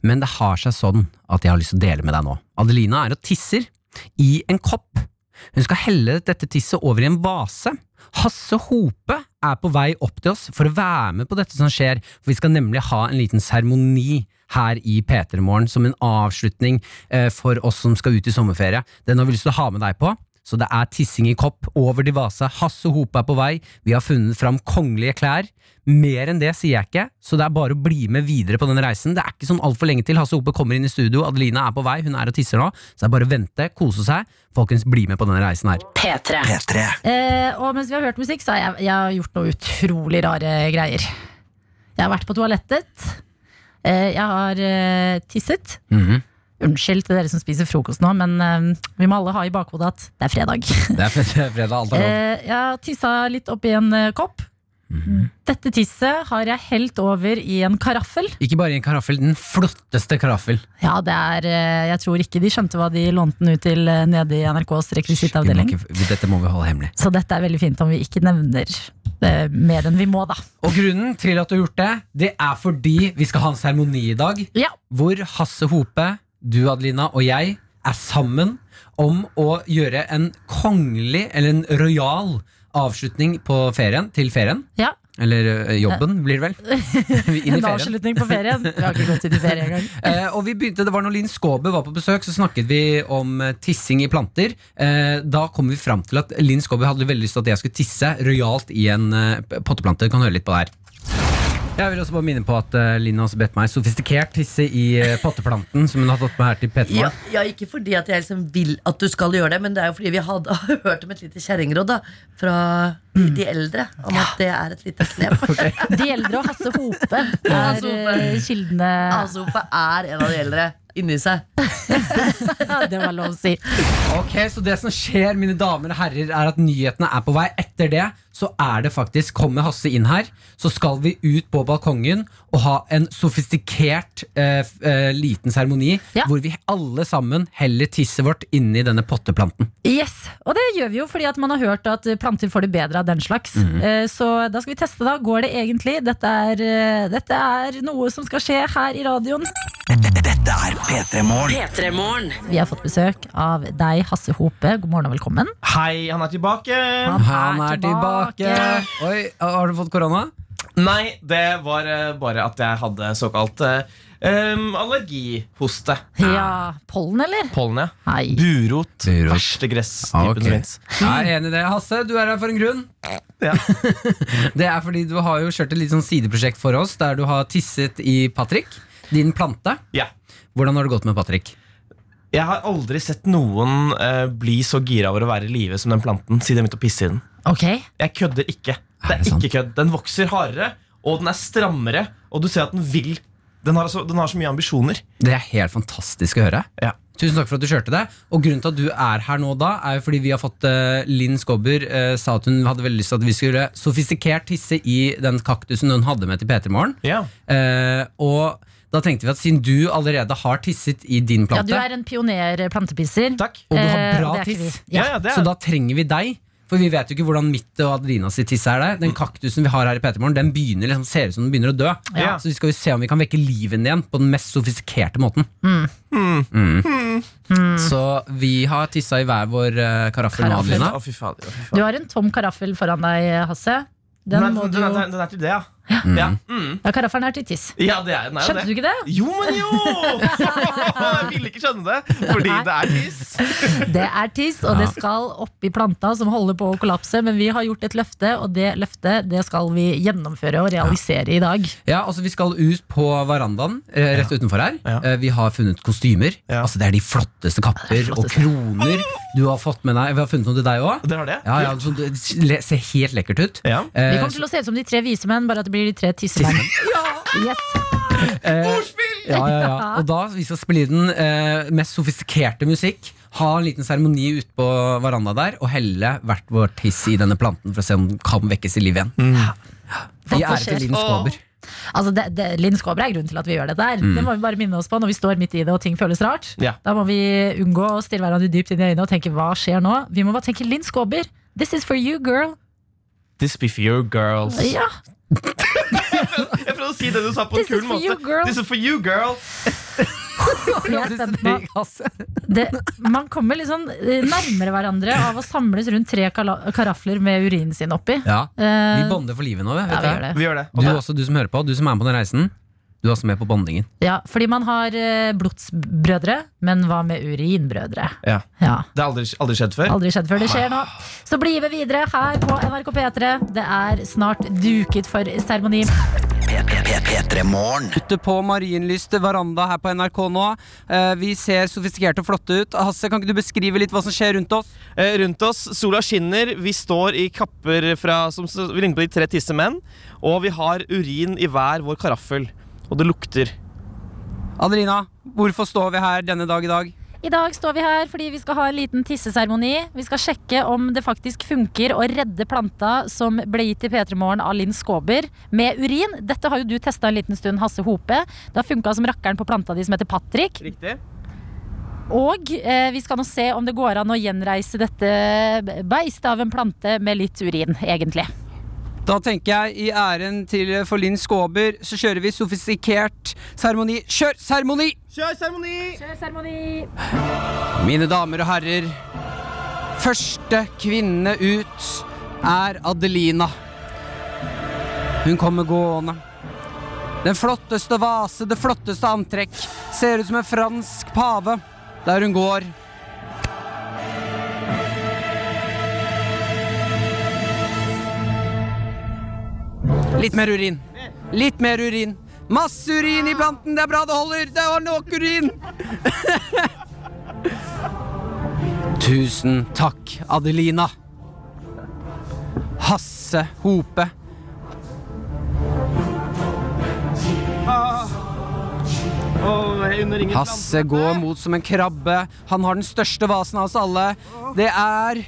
Men det har seg sånn at jeg har lyst til å dele med deg nå. Adelina er og tisser i en kopp. Hun skal helle dette tisset over i en vase. Hasse Hope er på vei opp til oss for å være med på dette som skjer, for vi skal nemlig ha en liten seremoni her i P3 Morgen som en avslutning eh, for oss som skal ut i sommerferie. Den har vi lyst til å ha med deg på. Så det er tissing i kopp over til vasa. Hasse Hope er på vei. Vi har funnet fram kongelige klær. Mer enn det sier jeg ikke, så det er bare å bli med videre på den reisen. Det er ikke sånn altfor lenge til Hasse Hope kommer inn i studio. Adelina er på vei, hun er og tisser nå. Så det er bare å vente, kose seg. Folkens, bli med på denne reisen her. P3. P3. Eh, og mens vi har hørt musikk, så har jeg, jeg har gjort noe utrolig rare greier. Jeg har vært på toalettet. Eh, jeg har eh, tisset. Mhm. Unnskyld til dere som spiser frokost nå, men uh, vi må alle ha i bakhodet at det er fredag. Det er fredag, alt er lov. Uh, jeg har tissa litt oppi en uh, kopp. Dette tisset har jeg helt over i en karaffel. Ikke bare i en karaffel, den flotteste karaffel. Ja, det er eh, Jeg tror ikke de skjønte hva de lånte den ut til eh, nede i NRKs rekvisittavdeling. Dette må vi holde hemmelig. Så dette er veldig fint om vi ikke nevner det mer enn vi må, da. Og grunnen til at du har gjort det, det er fordi vi skal ha en seremoni i dag. Ja. Hvor Hasse Hope, du Adelina og jeg er sammen om å gjøre en kongelig, eller en rojal, avslutning på ferien, til ferien. ja. Eller jobben, blir det vel. En avslutning på ferien. Vi har ikke gått inn i ferie engang. Eh, og vi begynte, det var når Linn Skåber var på besøk, så snakket vi om eh, tissing i planter. Eh, da kom vi fram til at Linn Skåber hadde veldig lyst til at jeg skulle tisse rojalt i en eh, potteplante. Du kan høre litt på det her. Jeg vil også bare minne på at uh, Linn har bedt meg sofistikert tisse i uh, potteplanten som hun har tatt med her til P3 Ja, ja, ikke fordi at jeg liksom vil at du skal gjøre det, men det er jo fordi vi hadde, hørt om et lite kjerringråd fra de, de eldre. Om at det er et lite knep. De eldre og Hasse Hope er Hope. eh, kildene Hasse Opa er en av de eldre inni seg. Det var lov å si. Ok, Så det som skjer, mine damer og herrer, er at nyhetene er på vei. Etter det så er det faktisk Kommer Hasse inn her, så skal vi ut på balkongen og ha en sofistikert eh, eh, liten seremoni Ja. hvor vi alle sammen heller tisset vårt inni denne potteplanten. Yes, Og det gjør vi jo fordi at man har hørt at planter får det bedre av den slags. Eh, Så da skal vi teste, da. Går det egentlig? Dette er, eh, dette er noe som skal skje her i radioen. Dette er P3 Morgen. Vi har fått besøk av deg, Hasse Hope. God morgen og velkommen. Hei, han er tilbake! Han er tilbake! Oi, Har du fått korona? Nei, det var eh, bare at jeg hadde såkalt um, allergihoste. Ja, Pollen, eller? Pollen, ja. Hei. Burot. Burot. Verste gresstypen Ah, okay. som fins. Jeg er enig i det. Hasse, du er her for en grunn. Ja. det er fordi du har jo kjørt et litt sånn sideprosjekt for oss, der du har tisset i Patrick, din plante. Ja. Hvordan har det gått med Patrick? Jeg har aldri sett noen eh, bli så gira over å være i live som den planten siden jeg begynte å pisse i den. Ok, Jeg kødder ikke. Det Er er det ikke kødd. Den vokser hardere, og den er strammere, og du ser at den vil Den har, altså, den har så mye ambisjoner. Det er helt fantastisk å høre. Ja. Tusen takk for at du kjørte det. Og grunnen til at du er her nå da, er jo fordi vi har fått uh, Linn Skåber uh, sa at hun hadde veldig lyst til at vi skulle sofistikert tisse i den kaktusen hun hadde med til P3 Morgen. Ja. Uh, og da tenkte vi at siden du allerede har tisset i din plante ja, Du er en pioner plantepisser. Takk. og du har Eh, bra ikke tiss. Ja. Ja, ja, er- så da trenger vi deg. For vi vet jo ikke hvordan mitt og Adelina sitt tiss er der. Den kaktusen vi har her i P3 den begynner liksom, ser ut som den begynner å dø. Ja. Så vi skal jo se om vi kan vekke livet igjen på den mest sofistikerte måten. Mm. Så vi har tissa i hver vår uh, karaffel nå, Adelina. Du har en tom karaffel foran deg, Hasse. Den, Den, må er, du den, er, den er til det, ja. Ja, mm. Ja, Karaffelen er til tiss. ja det er, Skjønte det. du ikke det? Jo, men jo! Jeg ville ikke skjønne det, fordi Nei. det er tiss. Det er tiss, og det skal oppi planta som holder på å kollapse. Men vi har gjort et løfte, og det løftet det skal vi gjennomføre og realisere i dag. Ja, altså Vi skal ut på verandaen eh, rett utenfor her. Ja. Eh, vi har funnet kostymer. Ja. Altså Det er de flotteste kapper er og kroner du har fått med deg. Vi har funnet noe til deg òg. Det det? Ja, ja, det ser helt lekkert ut. Ja. Eh, Vi kommer til å se ut som de tre vise menn, bare at det blir de tre tissemenn. Yes. Ja, ja, ja. Og da vi skal spille den eh, mest sofistikerte musikk, ha en liten seremoni ute på veranda der, og helle hvert vår tiss i denne planten for å se om den kan vekkes i liv igjen. I ære til Linn Skåber. Altså, det, det, Linn Skåber er grunnen til at vi gjør det der. Det må vi bare minne oss på når vi står midt i det og ting føles rart. Ja. Da må vi unngå å stirre hverandre dypt inn i øynene og tenke hva skjer nå? Vi må bare tenke Linn Skåber. This is for you, girl. This be for you, girls. Ja, Jeg prøvde å si det du sa på en This kul måte. you, girl. This is for you, girl. er på det, Man kommer liksom sånn nærmere hverandre av å samles rundt tre karafler med urinen sin oppi. Ja, Eh, Vi bonder for livet nå. Vet ja, vi gjør det. Vi gjør det. Du også, du som hører på, du som er med på den reisen. Du er også med på bondingen. Ja, fordi man har eh, blodsbrødre, men hva med urinbrødre? Ja. Ja, Det har aldri, aldri skjedd før. Aldri skjedd før. Det skjer nå. Så blir vi videre her på NRK P3. Det er snart duket for seremoni. P3morgen. Ute på marienlyst veranda her på NRK nå. Eh, vi ser sofistikerte og flotte ut. Hasse, kan ikke du beskrive litt hva som skjer rundt oss? Eh, rundt oss, sola skinner, vi står i kapper fra, som vi ligner på de tre tisse menn, og vi har urin i hver vår karaffel. Og det lukter. Adelina, hvorfor står vi her denne dag i dag? I dag står vi her fordi vi skal ha en liten tisseseremoni. Vi skal sjekke om det faktisk funker å redde planta som ble gitt til P3 Morgen av Linn Skåber med urin. Dette har jo du testa en liten stund, Hasse Hope. Det har funka som rakkeren på planta di som heter Patrick. Riktig. Og eh, vi skal nå se om det går an å gjenreise dette beistet av en plante med litt urin, egentlig. Da tenker jeg i æren til for Linn Skåber, så kjører vi sofistikert seremoni. Kjør seremoni! Kjør seremoni! Mine damer og herrer, første kvinne ut er Adelina. Hun kommer gående. Den flotteste vase, det flotteste antrekk. Ser ut som en fransk pave der hun går. Litt mer urin. Litt mer urin. Masse urin i planten, det er bra det holder! Det var nok urin! Tusen takk, Adelina. Hasse Hope. Hasse går mot som en krabbe. Han har den største vasen av oss alle. Det er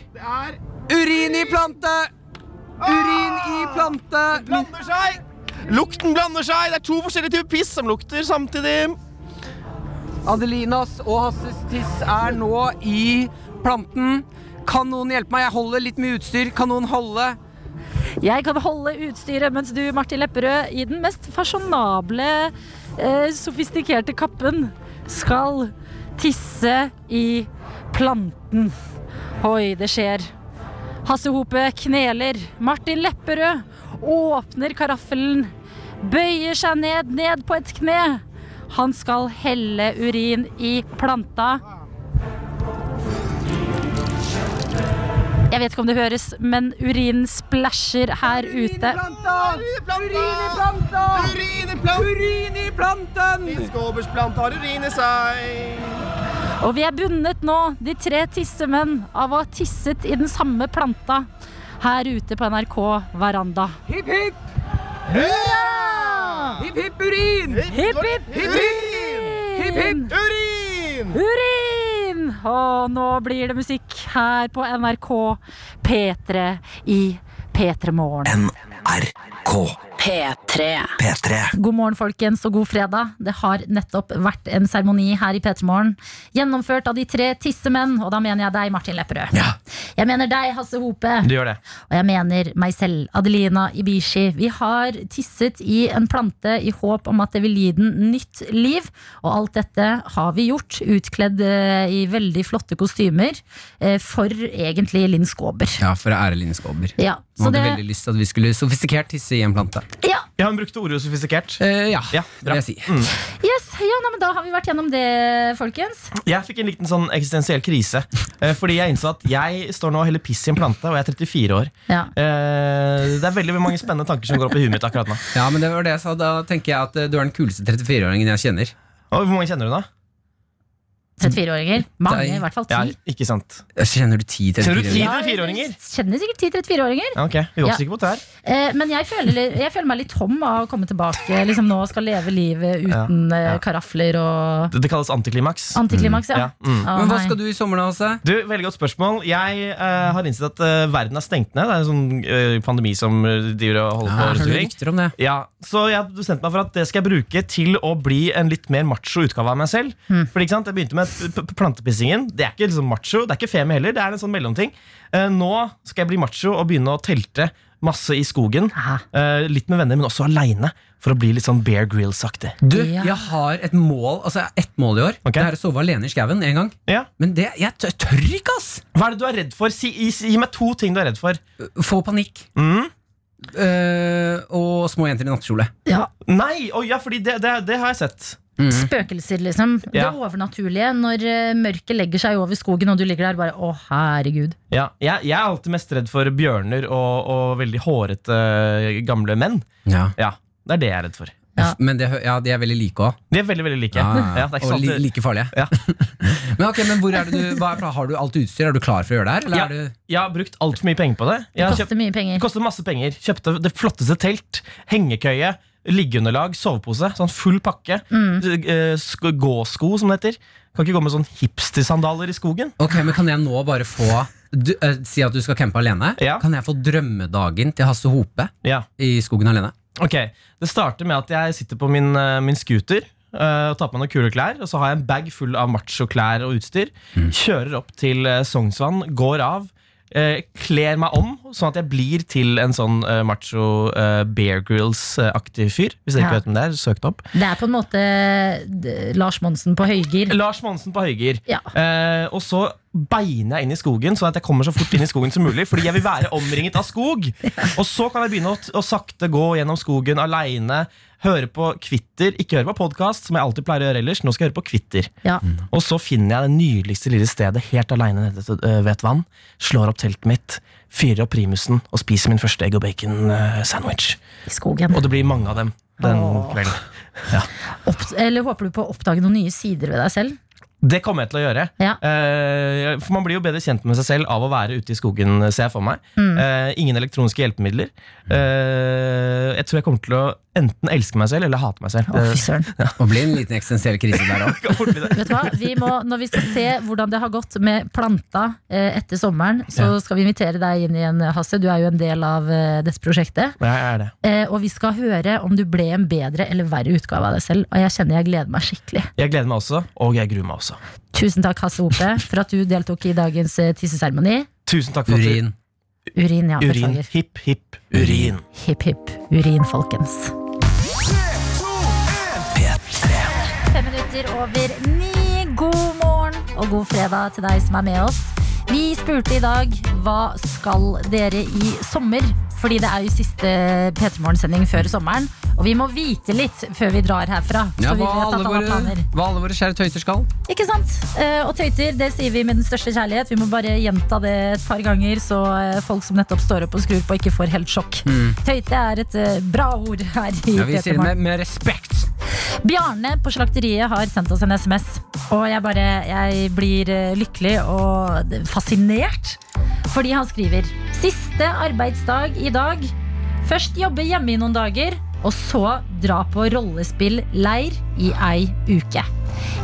urin i plante! Urin i plante! Blander seg! Lukten blander seg! Det er to forskjellige typer piss som lukter samtidig. Adelinas og Hasses tiss er nå i planten. Kan noen hjelpe meg? Jeg holder litt mye utstyr. Kan noen holde? Jeg kan holde utstyret mens du, Martin Lepperød, i den mest fasjonable, eh, sofistikerte kappen skal tisse i planten. Oi, det skjer. Hasse Hope kneler. Martin Lepperød åpner karaffelen, bøyer seg ned, ned på et kne. Han skal helle urin i planta. Jeg vet ikke om det høres, men urinen splæsjer her ute. Urin i planta! Urin i planten! Urin i planten! Linn Skåbers plante har urin i seg. Og vi er bundet nå, de tre tissemenn, av å ha tisset i den samme planta her ute på NRK Veranda. Hipp, hipp! Hurra! Hipp, hipp, urin! Hipp, hipp, urin! Hipp, hipp! Urin! Urin! Og nå blir det musikk her på NRK P3 i P3 Morgen. NRK P3. P3. God morgen, folkens, og god fredag. Det har nettopp vært en seremoni her i P3 Morgen. Gjennomført av de tre tissemenn, og da mener jeg deg, Martin Lepperød. Ja. Jeg mener deg, Hasse Hope. Du gjør det. Og jeg mener meg selv, Adelina Ibishi. Vi har tisset i en plante i håp om at det vil gi den nytt liv. Og alt dette har vi gjort, utkledd eh, i veldig flotte kostymer, eh, for egentlig Linn Skåber. Ja, for å ære Linn Skåber. Ja, Hun hadde det, veldig lyst til at vi skulle sofistikert tisse i en plante. Ja, Ja, hun brukte ordet sofistikert. Eh, ja, Ja, det vil jeg si. Mm. yes, ja nei, men da har vi vært gjennom det, folkens. Jeg fikk en liten sånn eksistensiell krise. eh, Fordi jeg innså at jeg står nå og heller piss i en plante, og jeg er 34 år. Ja. Eh, Det er veldig mange spennende tanker som går opp i huet mitt akkurat nå. Ja, men det var det jeg sa. Da tenker jeg at eh, du er den kuleste 34-åringen jeg kjenner. Og Hvor mange kjenner du da? 34-åringer. Mange, i hvert fall Ja, ikke sant Kjenner du ti Kjenner du 34-åringer? ti? Ja, 34-åringer? jeg Kjenner sikkert 10-34-åringer. Ja, ok, Vi er Ja. ikke på det her. Eh, men jeg føler, jeg føler meg litt tom av å komme tilbake. Liksom nå skal leve livet uten eh, ja. karafler og Det, det kalles antiklimaks. antiklimaks. Ja. Ja, mm. Å, Men hva skal du i sommer, da, Åse? Du, Veldig godt spørsmål. Jeg uh, har innsett at uh, verden er stengt ned. Det er en sånn uh, pandemi som eh, driver og holder på. Ja, rykter om det. Ja, Så jeg har bestemt meg for at det skal jeg bruke til å bli en litt mer macho utgave av meg selv. Fordi ikke sant, Jeg begynte med plantepissingen. Det er ikke liksom macho, det er ikke femi heller. Det er en sånn mellomting. Eh, nå skal jeg bli macho og begynne å telte masse i skogen. Eh, litt med venner, men også aleine. For å bli litt sånn Bear Grills-aktig. Du, Ja. jeg har et mål Altså jeg har ett mål i år. Okay. Det er å sove alene i skauen en gang. Ja. Men det, jeg tør, tør ikke, ass! Hva er det du er redd for? Si, gi, gi meg to ting du er redd for. Få panikk. Mm. Eh, og små jenter i nattkjole. Ja. Nei! Å ja, fordi det, det, det har jeg sett. Spøkelser, liksom. Ja. Det overnaturlige. Når eh, mørket legger seg over skogen, og du ligger der bare Å, herregud. Ja, jeg, jeg er alltid mest redd for bjørner og, og veldig hårete gamle menn. Ja. Ja, Det er det jeg er redd for. Ja. Men det, ja, de er veldig like òg. De er veldig veldig like. Ja, Ja, det er ikke og li, like farlige. Ja. men ok, men hvor er det du hva er, Har du alt utstyr? Er du klar for å gjøre det her? Eller Ja. er du, Jeg har brukt altfor mye penger på det. Jeg Det koster kjøpt, mye det koster masse penger. Kjøpte det flotteste telt, hengekøye, liggeunderlag, sovepose. Sånn full pakke. Mm. Eh, Gåsko, som det heter. Kan ikke gå med sånn hipstersandaler i skogen. Ok, men Kan jeg nå bare få du, uh, Si at du skal campe alene. Ja. Kan jeg få drømmedagen til Hasse Hope Ja, i skogen alene? Ok Det starter med at jeg sitter på min, eh, min scooter eh, og tar på meg noen kule klær. Og så har jeg en bag full av machoklær og utstyr. Kjører opp til eh, Sognsvann, går av. eh, kler meg om, sånn at jeg blir til en sånn macho Bear Grills-aktig fyr. Hvis dere Ja. ikke vet hvem det er, søk det opp. Det er på en måte Lars Monsen på høygir. Lars Monsen på høygir. Ja. Eh, og så beiner jeg inn i skogen, sånn at jeg kommer så fort inn i skogen som mulig. Fordi jeg vil være omringet av skog. Og så kan jeg begynne å, å sakte gå gjennom skogen aleine. Høre på Kvitter. Ikke høre på podkast, som jeg alltid pleier å gjøre ellers. Nå skal jeg høre på Kvitter. Ja. Og så finner jeg det nydeligste lille stedet helt aleine nede øh, ved et vann. Slår opp teltet mitt, fyrer opp primusen og spiser min første egg og bacon-sandwich. I skogen. Og det blir mange av dem den kvelden. Ja. Opp, eller håper du på å oppdage noen nye sider ved deg selv? Det kommer jeg til å gjøre. Ja. Uh, for Man blir jo bedre kjent med seg selv av å være ute i skogen, ser jeg for meg. Mm. Uh, ingen elektroniske hjelpemidler. Uh, jeg tror jeg kommer til å enten elske meg selv eller hate meg selv. Å, ja. Og bli en liten eksistensiell krise der òg. Når vi skal se hvordan det har gått med planta etter sommeren, så Ja. skal vi invitere deg inn igjen, Hasse. Du er jo en del av dette prosjektet. Jeg er det. Eh, og vi skal høre om du ble en bedre eller verre utgave av deg selv. Og jeg kjenner jeg gleder meg skikkelig. Jeg gleder meg også, og jeg gruer meg også. Tusen takk, Hasse Hope, for at du deltok i dagens eh, tisseseremoni. Tusen takk for Urin. Urin, ja. at du Urin. Beklager. Hipp, hipp, urin. Hipp, hipp. Urin, folkens. Fem minutter over ni. God morgen og god fredag til deg som er med oss. Vi spurte i dag hva skal dere i sommer? Fordi det er jo siste P3 Morgen-sending før sommeren. Og vi må vite litt før vi drar herfra. Ja, så vi hva, alle våre, hva alle våre kjære tøyter skal. Ikke sant? Eh, Og tøyter, det sier vi med den største kjærlighet. Vi må bare gjenta det et par ganger, så eh, folk som nettopp står opp og skrur på, ikke får helt sjokk. Tøyte er et eh, bra ord her i Ja, vi P3 sier det med, med respekt. Bjarne på slakteriet har sendt oss en SMS. Og jeg bare Jeg blir lykkelig og fascinert. Fordi han skriver Siste arbeidsdag i dag. Først jobbe hjemme i noen dager, og så dra på rollespillleir i ei uke.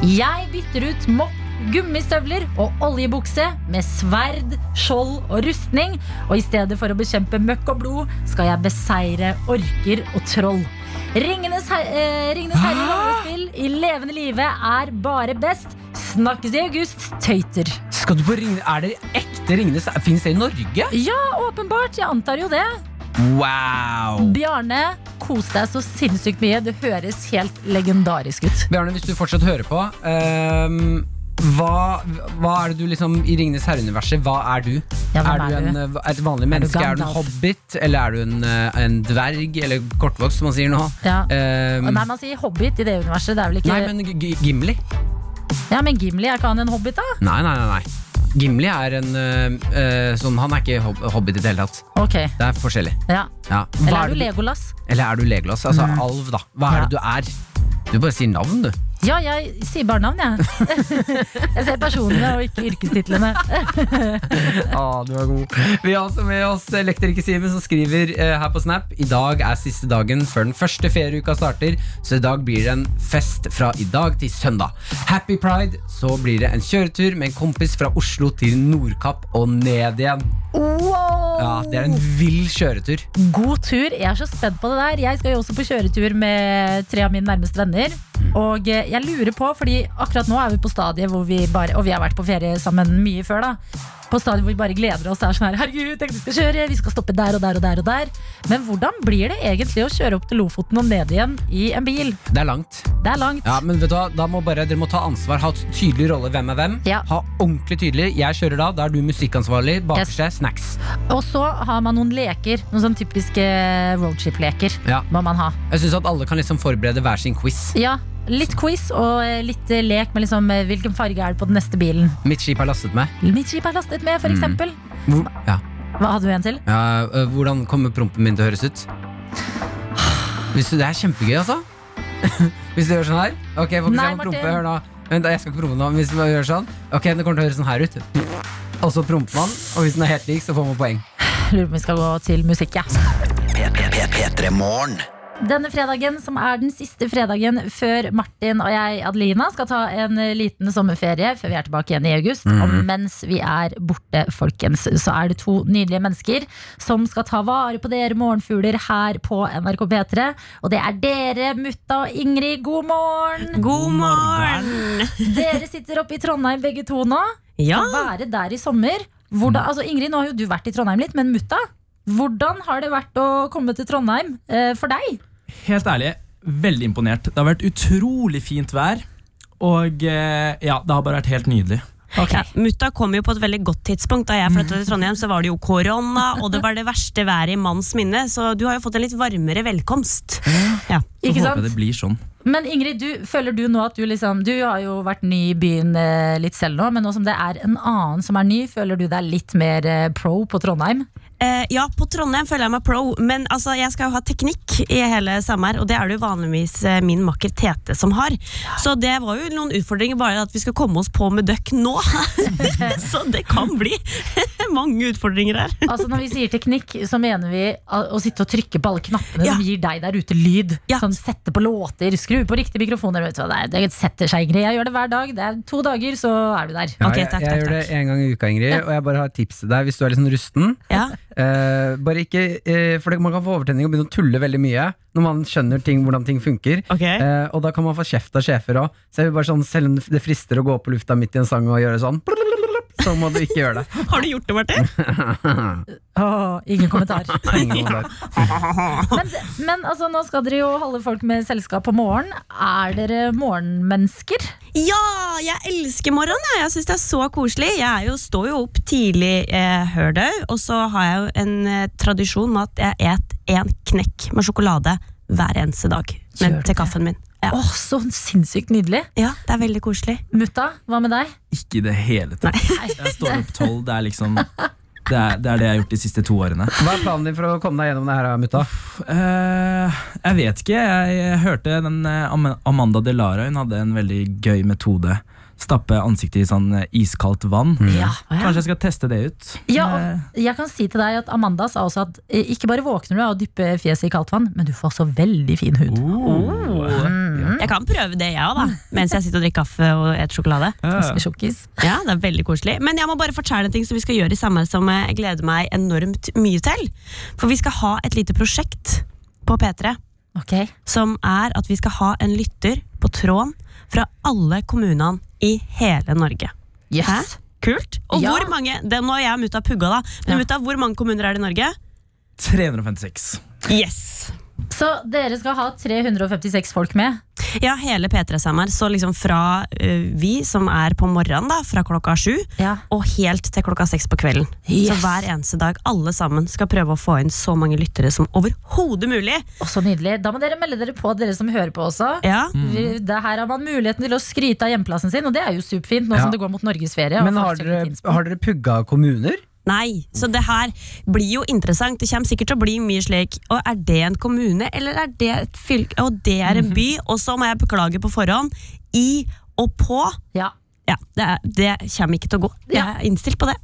Jeg bytter ut mopp, gummistøvler og oljebukse med sverd, skjold og rustning. Og i stedet for å bekjempe møkk og blod, skal jeg beseire orker og troll. Ringenes, her eh, Ringenes herre rollespill i levende live er bare best. Snakkes i august, tøyter. Skal du på Ring... Er det ekte Ringnes? Fins det i Norge? Ja, åpenbart. Jeg antar jo det. Wow! Bjarne, kos deg så sinnssykt mye. Det høres helt legendarisk ut. Bjarne, hvis du fortsatt hører på um hva, hva er det du liksom I Ringenes herre-universet, hva er du? Ja, er, er du er en, eh, et vanlig menneske? Er du en hobbit? Eller er du en, eh, en dverg? Eller kortvokst, som man sier nå? Ja. Um, Nei, man sier hobbit i det universet. Det er vel ikke nei, men Gimli? Ja, men Gimli, er ikke han en hobbit, da? Nei, nei, nei, nei. Gimli er en eh, sånn Han er ikke hob hobbit i det hele tatt. Okay. Det er forskjellig. ja. Ja. Eller er er du Legolas? Eller er du Legolas? Altså Mm. alv, da. Hva er det du er? Du bare sier navn, du. Ja, jeg sier bare navn, jeg. jeg ser personene og ikke yrkestitlene. Ah, du er god. Vi har også med oss elektriker Simen som skriver eh, her på Snap I dag er siste dagen før den første ferieuka starter, så i dag blir det en fest fra i dag til søndag. Happy pride, så blir det en kjøretur med en kompis fra Oslo til Nordkapp og ned igjen. Wow! Ja, Det er en vill kjøretur. God tur. Jeg er så spent på det der. Jeg skal jo også på kjøretur med tre av mine nærmeste venner. Og eh, jeg lurer på, fordi akkurat nå er vi på stadiet hvor vi bare Og vi har vært på ferie sammen mye før, da. På stadiet hvor vi bare gleder oss. Det er sånn her, Herregud, tenk vi skal kjøre, vi skal stoppe der og der og der og der. Men hvordan blir det egentlig å kjøre opp til Lofoten og ned igjen i en bil? Det er langt. Det er langt. Ja, men vet du hva, da må bare, Dere må ta ansvar, ha tydelig rolle. Hvem er hvem? Ja. Ha ordentlig tydelig. Jeg kjører da, da er du musikkansvarlig. Bakerste, yes. snacks. Og så har man noen leker. Noen sånn typiske roadship-leker Ja. må man ha. Jeg syns at alle kan liksom forberede hver sin quiz. Ja, Litt quiz og eh, litt eh, lek med liksom, eh, hvilken farge er det på den neste bilen. Mitt skip er lastet med. Mitt skip er lastet med, for Mm. eksempel. Hvor, ja. Hva hadde du en til? Ja, øh, hvordan kommer prompen min til å høres ut? Hvis du, det er kjempegøy, altså. Hvis du gjør sånn her. Ok, får Nei, prompe, hør nå. Vent, jeg skal ikke prompe nå. Hvis du gjør sånn Ok, det kommer til å høres sånn her ut. Og så promper man, og hvis den er helt lik, så får man poeng. Lurer på om vi skal gå til musikk, ja. P3 Morgen. Denne fredagen, som er den siste fredagen før Martin og jeg, Adelina, skal ta en liten sommerferie før vi er tilbake igjen i august. Mm. Og mens vi er borte, folkens, så er det to nydelige mennesker som skal ta vare på dere morgenfugler her på NRK P3. Og det er dere, Mutta og Ingrid. God morgen! God morgen! Dere sitter oppe i Trondheim begge to nå. Ja. Skal være der i sommer. Hvordan, altså Ingrid, nå har jo du vært i Trondheim litt, men Mutta, hvordan har det vært å komme til Trondheim eh, for deg? Helt ærlig, veldig imponert. Det har vært utrolig fint vær. Og eh, ja, det har bare vært helt nydelig. Ja, mutta kom jo på et veldig godt tidspunkt. Da jeg flytta til Trondheim, så var det jo korona, og det var det verste været i manns minne. Så du har jo fått en litt varmere velkomst. Ja. Så Ikke håper sant? jeg det blir sånn. Men Ingrid, du, føler du nå at du liksom Du har jo vært ny i byen eh, litt selv nå, men nå som det er en annen som er ny, føler du deg litt mer eh, pro på Trondheim? Eh, ja, på Trondheim føler jeg meg pro, men altså, jeg skal jo ha teknikk i hele sommer, og det er det jo vanligvis eh, min makker Tete som har. Så det var jo noen utfordringer, bare at vi skal komme oss på med døkk nå. så det kan bli mange utfordringer her. Altså Når vi sier teknikk, så mener vi å sitte og trykke på alle knappene som gir deg der ute lyd. Sånn Sette på låter, skru på riktige mikrofoner. Vet du det, er- det setter seg, Ingrid. Jeg gjør det hver dag. Det er to dager, så er du der. Ja, jeg, jeg gjør det en gang i uka, Ingrid, og jeg bare har et tips til deg hvis du er litt sånn rusten. Eh, bare ikke, eh, for Man kan få overtenning og begynne å tulle veldig mye når man skjønner ting, hvordan ting funker. Eh, og da kan man få kjeft av sjefer òg. Så jeg vil bare sånn, selv om det frister å gå på lufta midt i en sang og gjøre sånn, så må du ikke gjøre det. Har du gjort det, Martin? oh, ingen kommentar. Ingen kommentar. Men, men altså, nå skal dere jo holde folk med selskap på morgen. Er dere morgenmennesker? Ja, jeg elsker morgenen. Jeg, jeg syns det er så koselig. Jeg er jo, står jo opp tidlig eh, hørdau, og så har jeg jo en eh, tradisjon med at jeg et en knekk med sjokolade hver eneste dag med, til kaffen min. Ja. Åh, Så sinnssykt nydelig. Ja, det er veldig koselig. Mutta, hva med deg? Ikke i det hele tatt. Jeg står opp tolv. Det er liksom det er, det er det jeg har gjort de siste to årene. Hva er planen din for å komme deg gjennom det her, mutta? Uh, jeg vet ikke. Jeg hørte den Am- Amanda Delara Hun hadde en veldig gøy metode. Stappe ansiktet i sånn eh, iskaldt vann. Ja. Kanskje jeg skal teste det ut. Ja, og jeg kan si til deg at Amanda sa også at eh, ikke bare våkner du av å dyppe fjeset i kaldt vann, men du får også veldig fin hud. Mm. Jeg kan prøve det, jeg òg, da. Mens jeg sitter og drikker kaffe og spiser sjokolade. Ja, det er veldig koselig. Men jeg må bare fortelle en ting som vi skal gjøre i sommer, som jeg gleder meg enormt mye til. For vi skal ha et lite prosjekt på P3. Som er at vi skal ha en lytter på tråden fra alle kommunene i hele Norge. Yes. Hæ? Kult. Og Ja. hvor mange det, Nå er jeg mutta pugga, da. Men mutta, hvor mange kommuner er det i Norge? 356. Yes! Så dere skal ha 356 folk med? Ja, hele P3 Samar. Så liksom fra uh, vi som er på morgenen, da, fra klokka sju, og helt til klokka seks på kvelden. Så hver eneste dag, alle sammen, skal prøve å få inn så mange lyttere som overhodet mulig. Og så nydelig. Da må dere melde dere på, dere som hører på også. Ja. Mm. Det her har man muligheten til å skryte av hjemplassen sin, og det er jo superfint nå Ja. som det går mot norgesferie. Men har dere, har dere pugga kommuner? Nei, så det her blir jo interessant. Det kommer sikkert til å bli mye slik Og er det en kommune, eller er det et fylke? Og det er en by. Og så må jeg beklage på forhånd. I og på. Ja. det, er, det kommer ikke til å gå. Jeg er innstilt på det.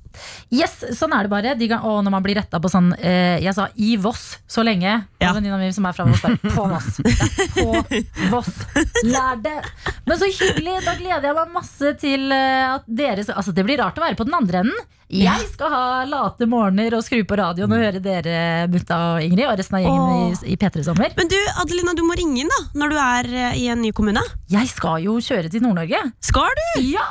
Yes, sånn er det bare. De gang, og når man blir retta på sånn eh, Jeg sa i Voss så lenge. Ja. venninna mi som er fra Voss, bare på Voss. På Voss. Lær det! Men så hyggelig! Da gleder jeg meg masse til eh, at dere Altså, det blir rart å være på den andre enden. Jeg skal ha late morgener og skru på radioen og høre dere, mutta og Ingrid, og resten av gjengen i, i P3 Sommer. Men du, Adelina, du må ringe inn da når du er eh, i en ny kommune. Jeg skal jo kjøre til Nord-Norge. Skal du? Ja!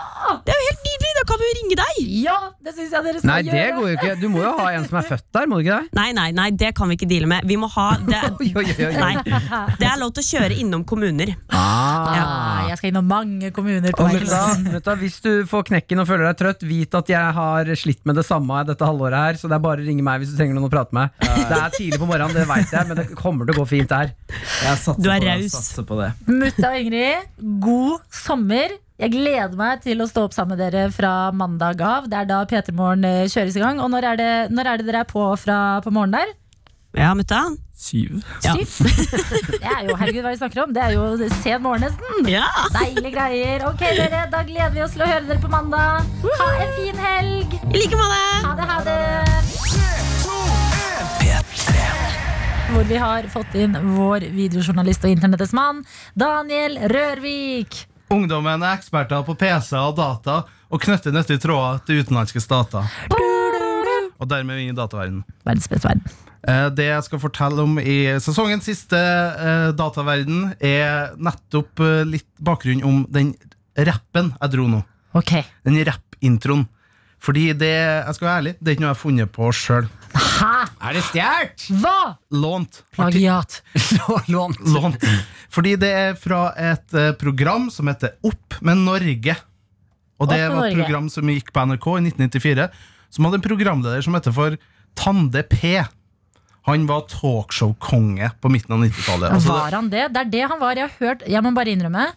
Det er jo helt nydelig! Da kan vi jo ringe deg! Ja, det syns jeg dere skal Nei, det går jo ikke. Du må jo ha en som er født der, må du ikke det? Nei, nei, nei, det kan vi ikke deale med. Vi må ha det. Nei, det er lov til å kjøre innom kommuner. Ah, jeg skal innom mange kommuner på Og vet du, hvis du får knekken og føler deg trøtt, vit at jeg har slitt med det samme dette halvåret her. Så det er bare å ringe meg hvis du trenger noen å prate med. Det er tidlig på morgenen, det veit jeg, men det kommer til å gå fint der. Jeg satser Du er på raus. Mutta og Ingrid, god sommer. Jeg gleder meg til å stå opp sammen med dere fra mandag av. Det er da P3 Morgen eh, kjøres i gang. Og når er det, når er det dere er på fra på morgenen der? Ja, mutta. Syv. Syv? Det er jo, herregud, hva vi snakker om. Det er jo sen morgen nesten. Ja. Deilige greier. Ok, dere, da gleder vi oss til å høre dere på mandag. Ha en fin helg. I like måte. Ha det, ha det. Hvor vi har fått inn vår videojournalist og internettets mann, Daniel Rørvik. Ungdommen er eksperter på PC og data og knytter nyttige tråder til utenlandske stater. Og dermed vinner dataverden. dataverdenen. Verdens beste verden. Eh, Det jeg skal fortelle om i sesongens siste eh, dataverden, er nettopp eh, litt bakgrunn om den rappen jeg dro nå. Ok. Den rapp-introen. Fordi det, jeg skal være ærlig, det er ikke noe jeg har funnet på sjøl. Er det stjålet? Hva? Lånt. Plagiat. Lånt. Lånt. Fordi det er fra et eh, program som heter Opp med Norge. Og det Opp med var et Norge. program som gikk på NRK i 1994, som hadde en programleder som heter for Tande P. Han var talkshow-konge på midten av 90-tallet. Altså, Var han det? Det er det han var. Jeg har hørt, jeg må bare innrømme.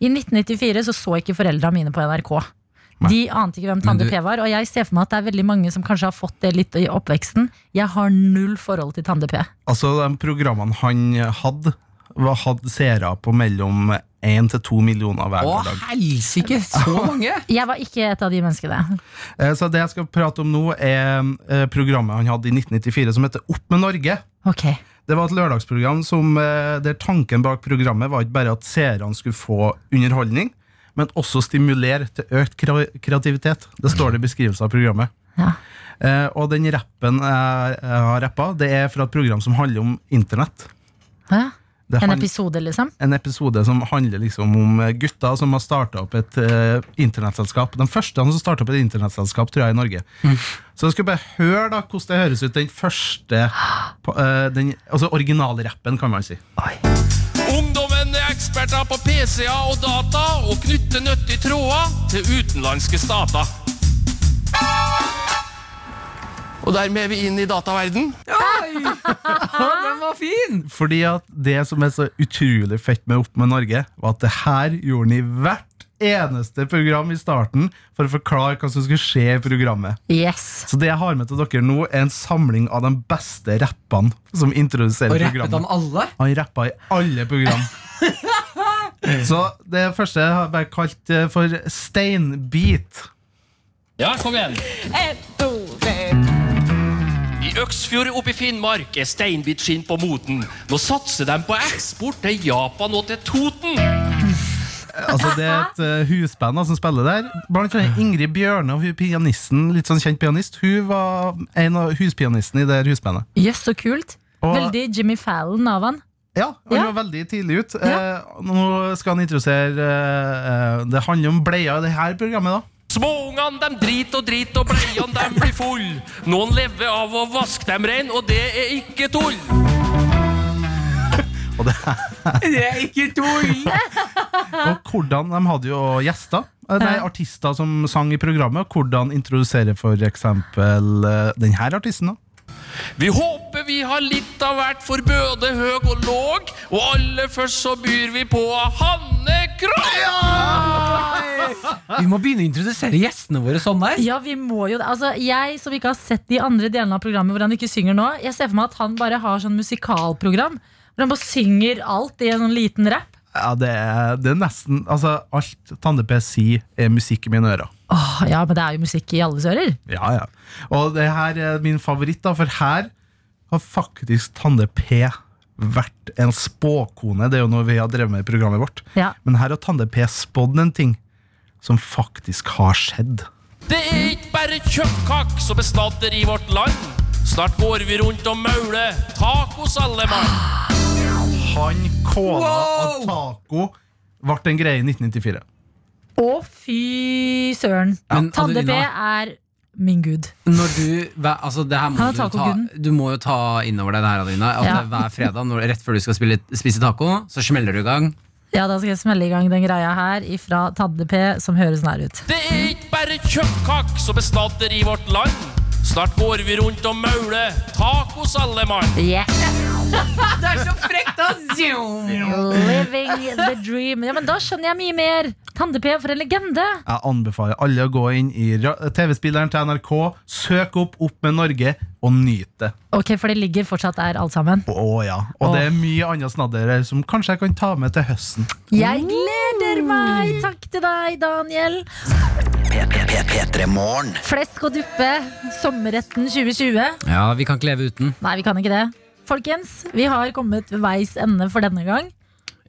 I 1994 så, så ikke foreldra mine på NRK. De ante ikke hvem Tande du- P var. Og jeg ser for meg at det er veldig mange som kanskje har fått det litt i oppveksten. Jeg har null forhold til Tande P. altså, de programmene han hadde, var, hadde seere på mellom 1 til 2 millioner hver Å, dag. helsike! Så mange! Jeg var ikke et av de menneskene. Eh, Så det jeg skal prate om nå, er eh, programmet han hadde i 1994 som heter Opp med Norge. Ok. Det var et lørdagsprogram som, eh, der tanken bak programmet var ikke bare at seerne skulle få underholdning, men også stimulere til økt kreativitet. Det står det i beskrivelsen av programmet. Ja. Eh, og den rappen jeg, har rappa, det er fra et program som handler om internett. Ja. En episode, liksom? en episode som handler liksom om eh, gutter som har starta opp et eh, internettselskap. Den første som starta opp et internettselskap, tror jeg, i Norge. Så jeg skal bare høre da hvordan det høres ut, den første eh, den, Altså originalrappen, kan man si. Er eksperter på PC-er og data og knytter nyttige tråder til utenlandske stater. Og dermed er vi inn i dataverden. Oi! Den var fin! Fordi at det som er så utrolig fett med Opp med Norge, var at det her gjorde han i hvert eneste program i starten for å forklare hva som skulle skje i programmet. Yes. Så det jeg har med til dere nå, er en samling av de beste rappene som introduserer Og rappet programmet. han alle? Han rappa i alle program. Så det første har jeg bare kalt eh, for Steinbeat. Ja, kom igjen. I Øksfjord oppe i Finnmark er steinbitskinn på moten. Nå satser de på eksport til Japan og til Toten. Altså Det er et uh, husband da, som spiller der. Blant annet Ingrid Bjørne, hun pianisten, litt sånn kjent pianist. Hun var en av huspianistene i det husbandet. Jøss, så kult. Og- Veldig Jimmy Fallon av han. Ja, han Ja. var veldig tidlig ut. Eh, nå skal han introdusere eh, Det handler om bleier i det her programmet, da. Småungene de driter og driter, og bleiene de blir full. Noen lever av å vaske dem rein, og det er ikke tull. Og det, Det er ikke tull! og hvordan De hadde jo gjester. eh, Nei, artister som sang i programmet. Hvordan introdusere for eksempel eh, den her artisten, da. Vi håper vi har litt av hvert for både høg og låg. Og aller først så byr vi på Hanne Krogh! Vi må begynne å introdusere gjestene våre sånn der. Ja, vi må jo det. Altså, jeg som ikke har sett de andre delene av programmet hvor han ikke synger nå, jeg ser for meg at han bare har sånn musikalprogram hvor han bare synger alt i en sånn liten rapp. Ja, det er, det er nesten Altså, alt Tande P sier, er musikk i mine ører. Åh, ja, men det er jo musikk i alles ører. Ja, ja. Og det her er min favoritt, da, for her har faktisk Tande P vært en spåkone. Det er jo noe vi har drevet med i programmet vårt. Ja. Men her har Tande P spådd en ting som faktisk har skjedd. Det er ikke bare kjøttkakk som bestatter i vårt land. Snart går vi rundt og mauler tacos alle mann. Han kåla Wow! at taco ble en greie i 1994. Å, fy søren. Ja. Tande B er min gud. Når du, altså det her må du, ta, du må jo ta innover deg det her, Adelina. At Ja. hver fredag når, rett før du skal spille, spise taco, så smeller du i gang. Ja, da skal jeg smelle i gang den greia her ifra Tande P, som høres nær ut. Det er ikke bare kjøttkakk som bestadder i vårt land. Snart går vi rundt og mauler tacos alle mann. Yeah. Det er så frekt, da! Living the dream. Ja, men Da skjønner jeg mye mer. Tande P, for en legende. Jeg anbefaler alle å gå inn i TV-spilleren til NRK, søk opp Opp med Norge og nyt det. Ok, For det ligger fortsatt der, alt sammen. Å ja. Og det er mye annet snadder her som kanskje jeg kan ta med til høsten. Jeg gleder meg! Takk til deg, Daniel. Flesk og duppe, sommerretten 2020. Ja, vi kan ikke leve uten. Nei, vi kan ikke det. Folkens, vi har kommet ved veis ende for denne gang.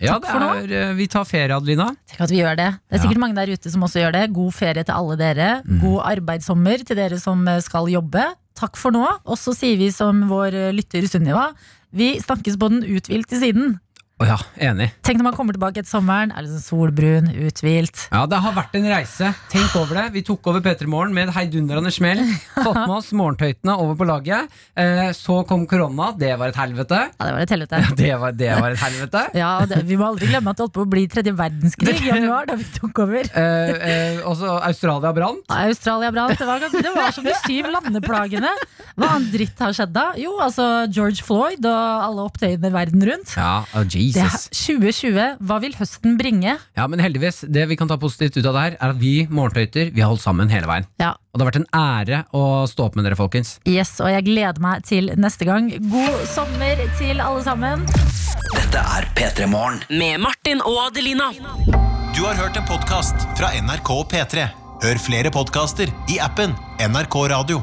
Ja, er, eh, vi tar ferie, Adelina. Tenk at vi gjør det. Det er Ja. sikkert mange der ute som også gjør det. God ferie til alle dere. God arbeidssommer til dere som eh, skal jobbe. Takk for nå. Og så sier vi som vår eh, lytter Sunniva, vi snakkes på den uthvilte siden. Å ja, enig. Tenk når man kommer tilbake etter sommeren, er liksom solbrun, uthvilt. Ja, Det har vært en reise. Tenk over det. Vi tok over P3 Morgen med et heidundrende smell. Fått med oss morgentøytene over på laget. Eh, så kom korona. Det var et helvete. Ja, det var et helvete. Det var, det var et helvete. Ja, og det, Vi må aldri glemme at det holdt på å bli tredje verdenskrig i januar, da vi tok over. Eh, eh, også Australia brant. Ja, Australia brant. Det var, det var som de syv landeplagene. Hva annet dritt har skjedd da? Jo, altså George Floyd og alle opptøyene verden rundt. Ja, oh, Det er Jesus. 2020, hva vil høsten bringe? Ja, men heldigvis, det vi kan ta positivt ut av det her, er at vi morgentøyter vi har holdt sammen hele veien. Ja. Og det har vært en ære å stå opp med dere, folkens. Yes, og jeg gleder meg til neste gang. God sommer til alle sammen. Dette er P3 Morgen. Med Martin og Adelina. Du har hørt en podkast fra NRK og P3. Hør flere podkaster i appen NRK Radio.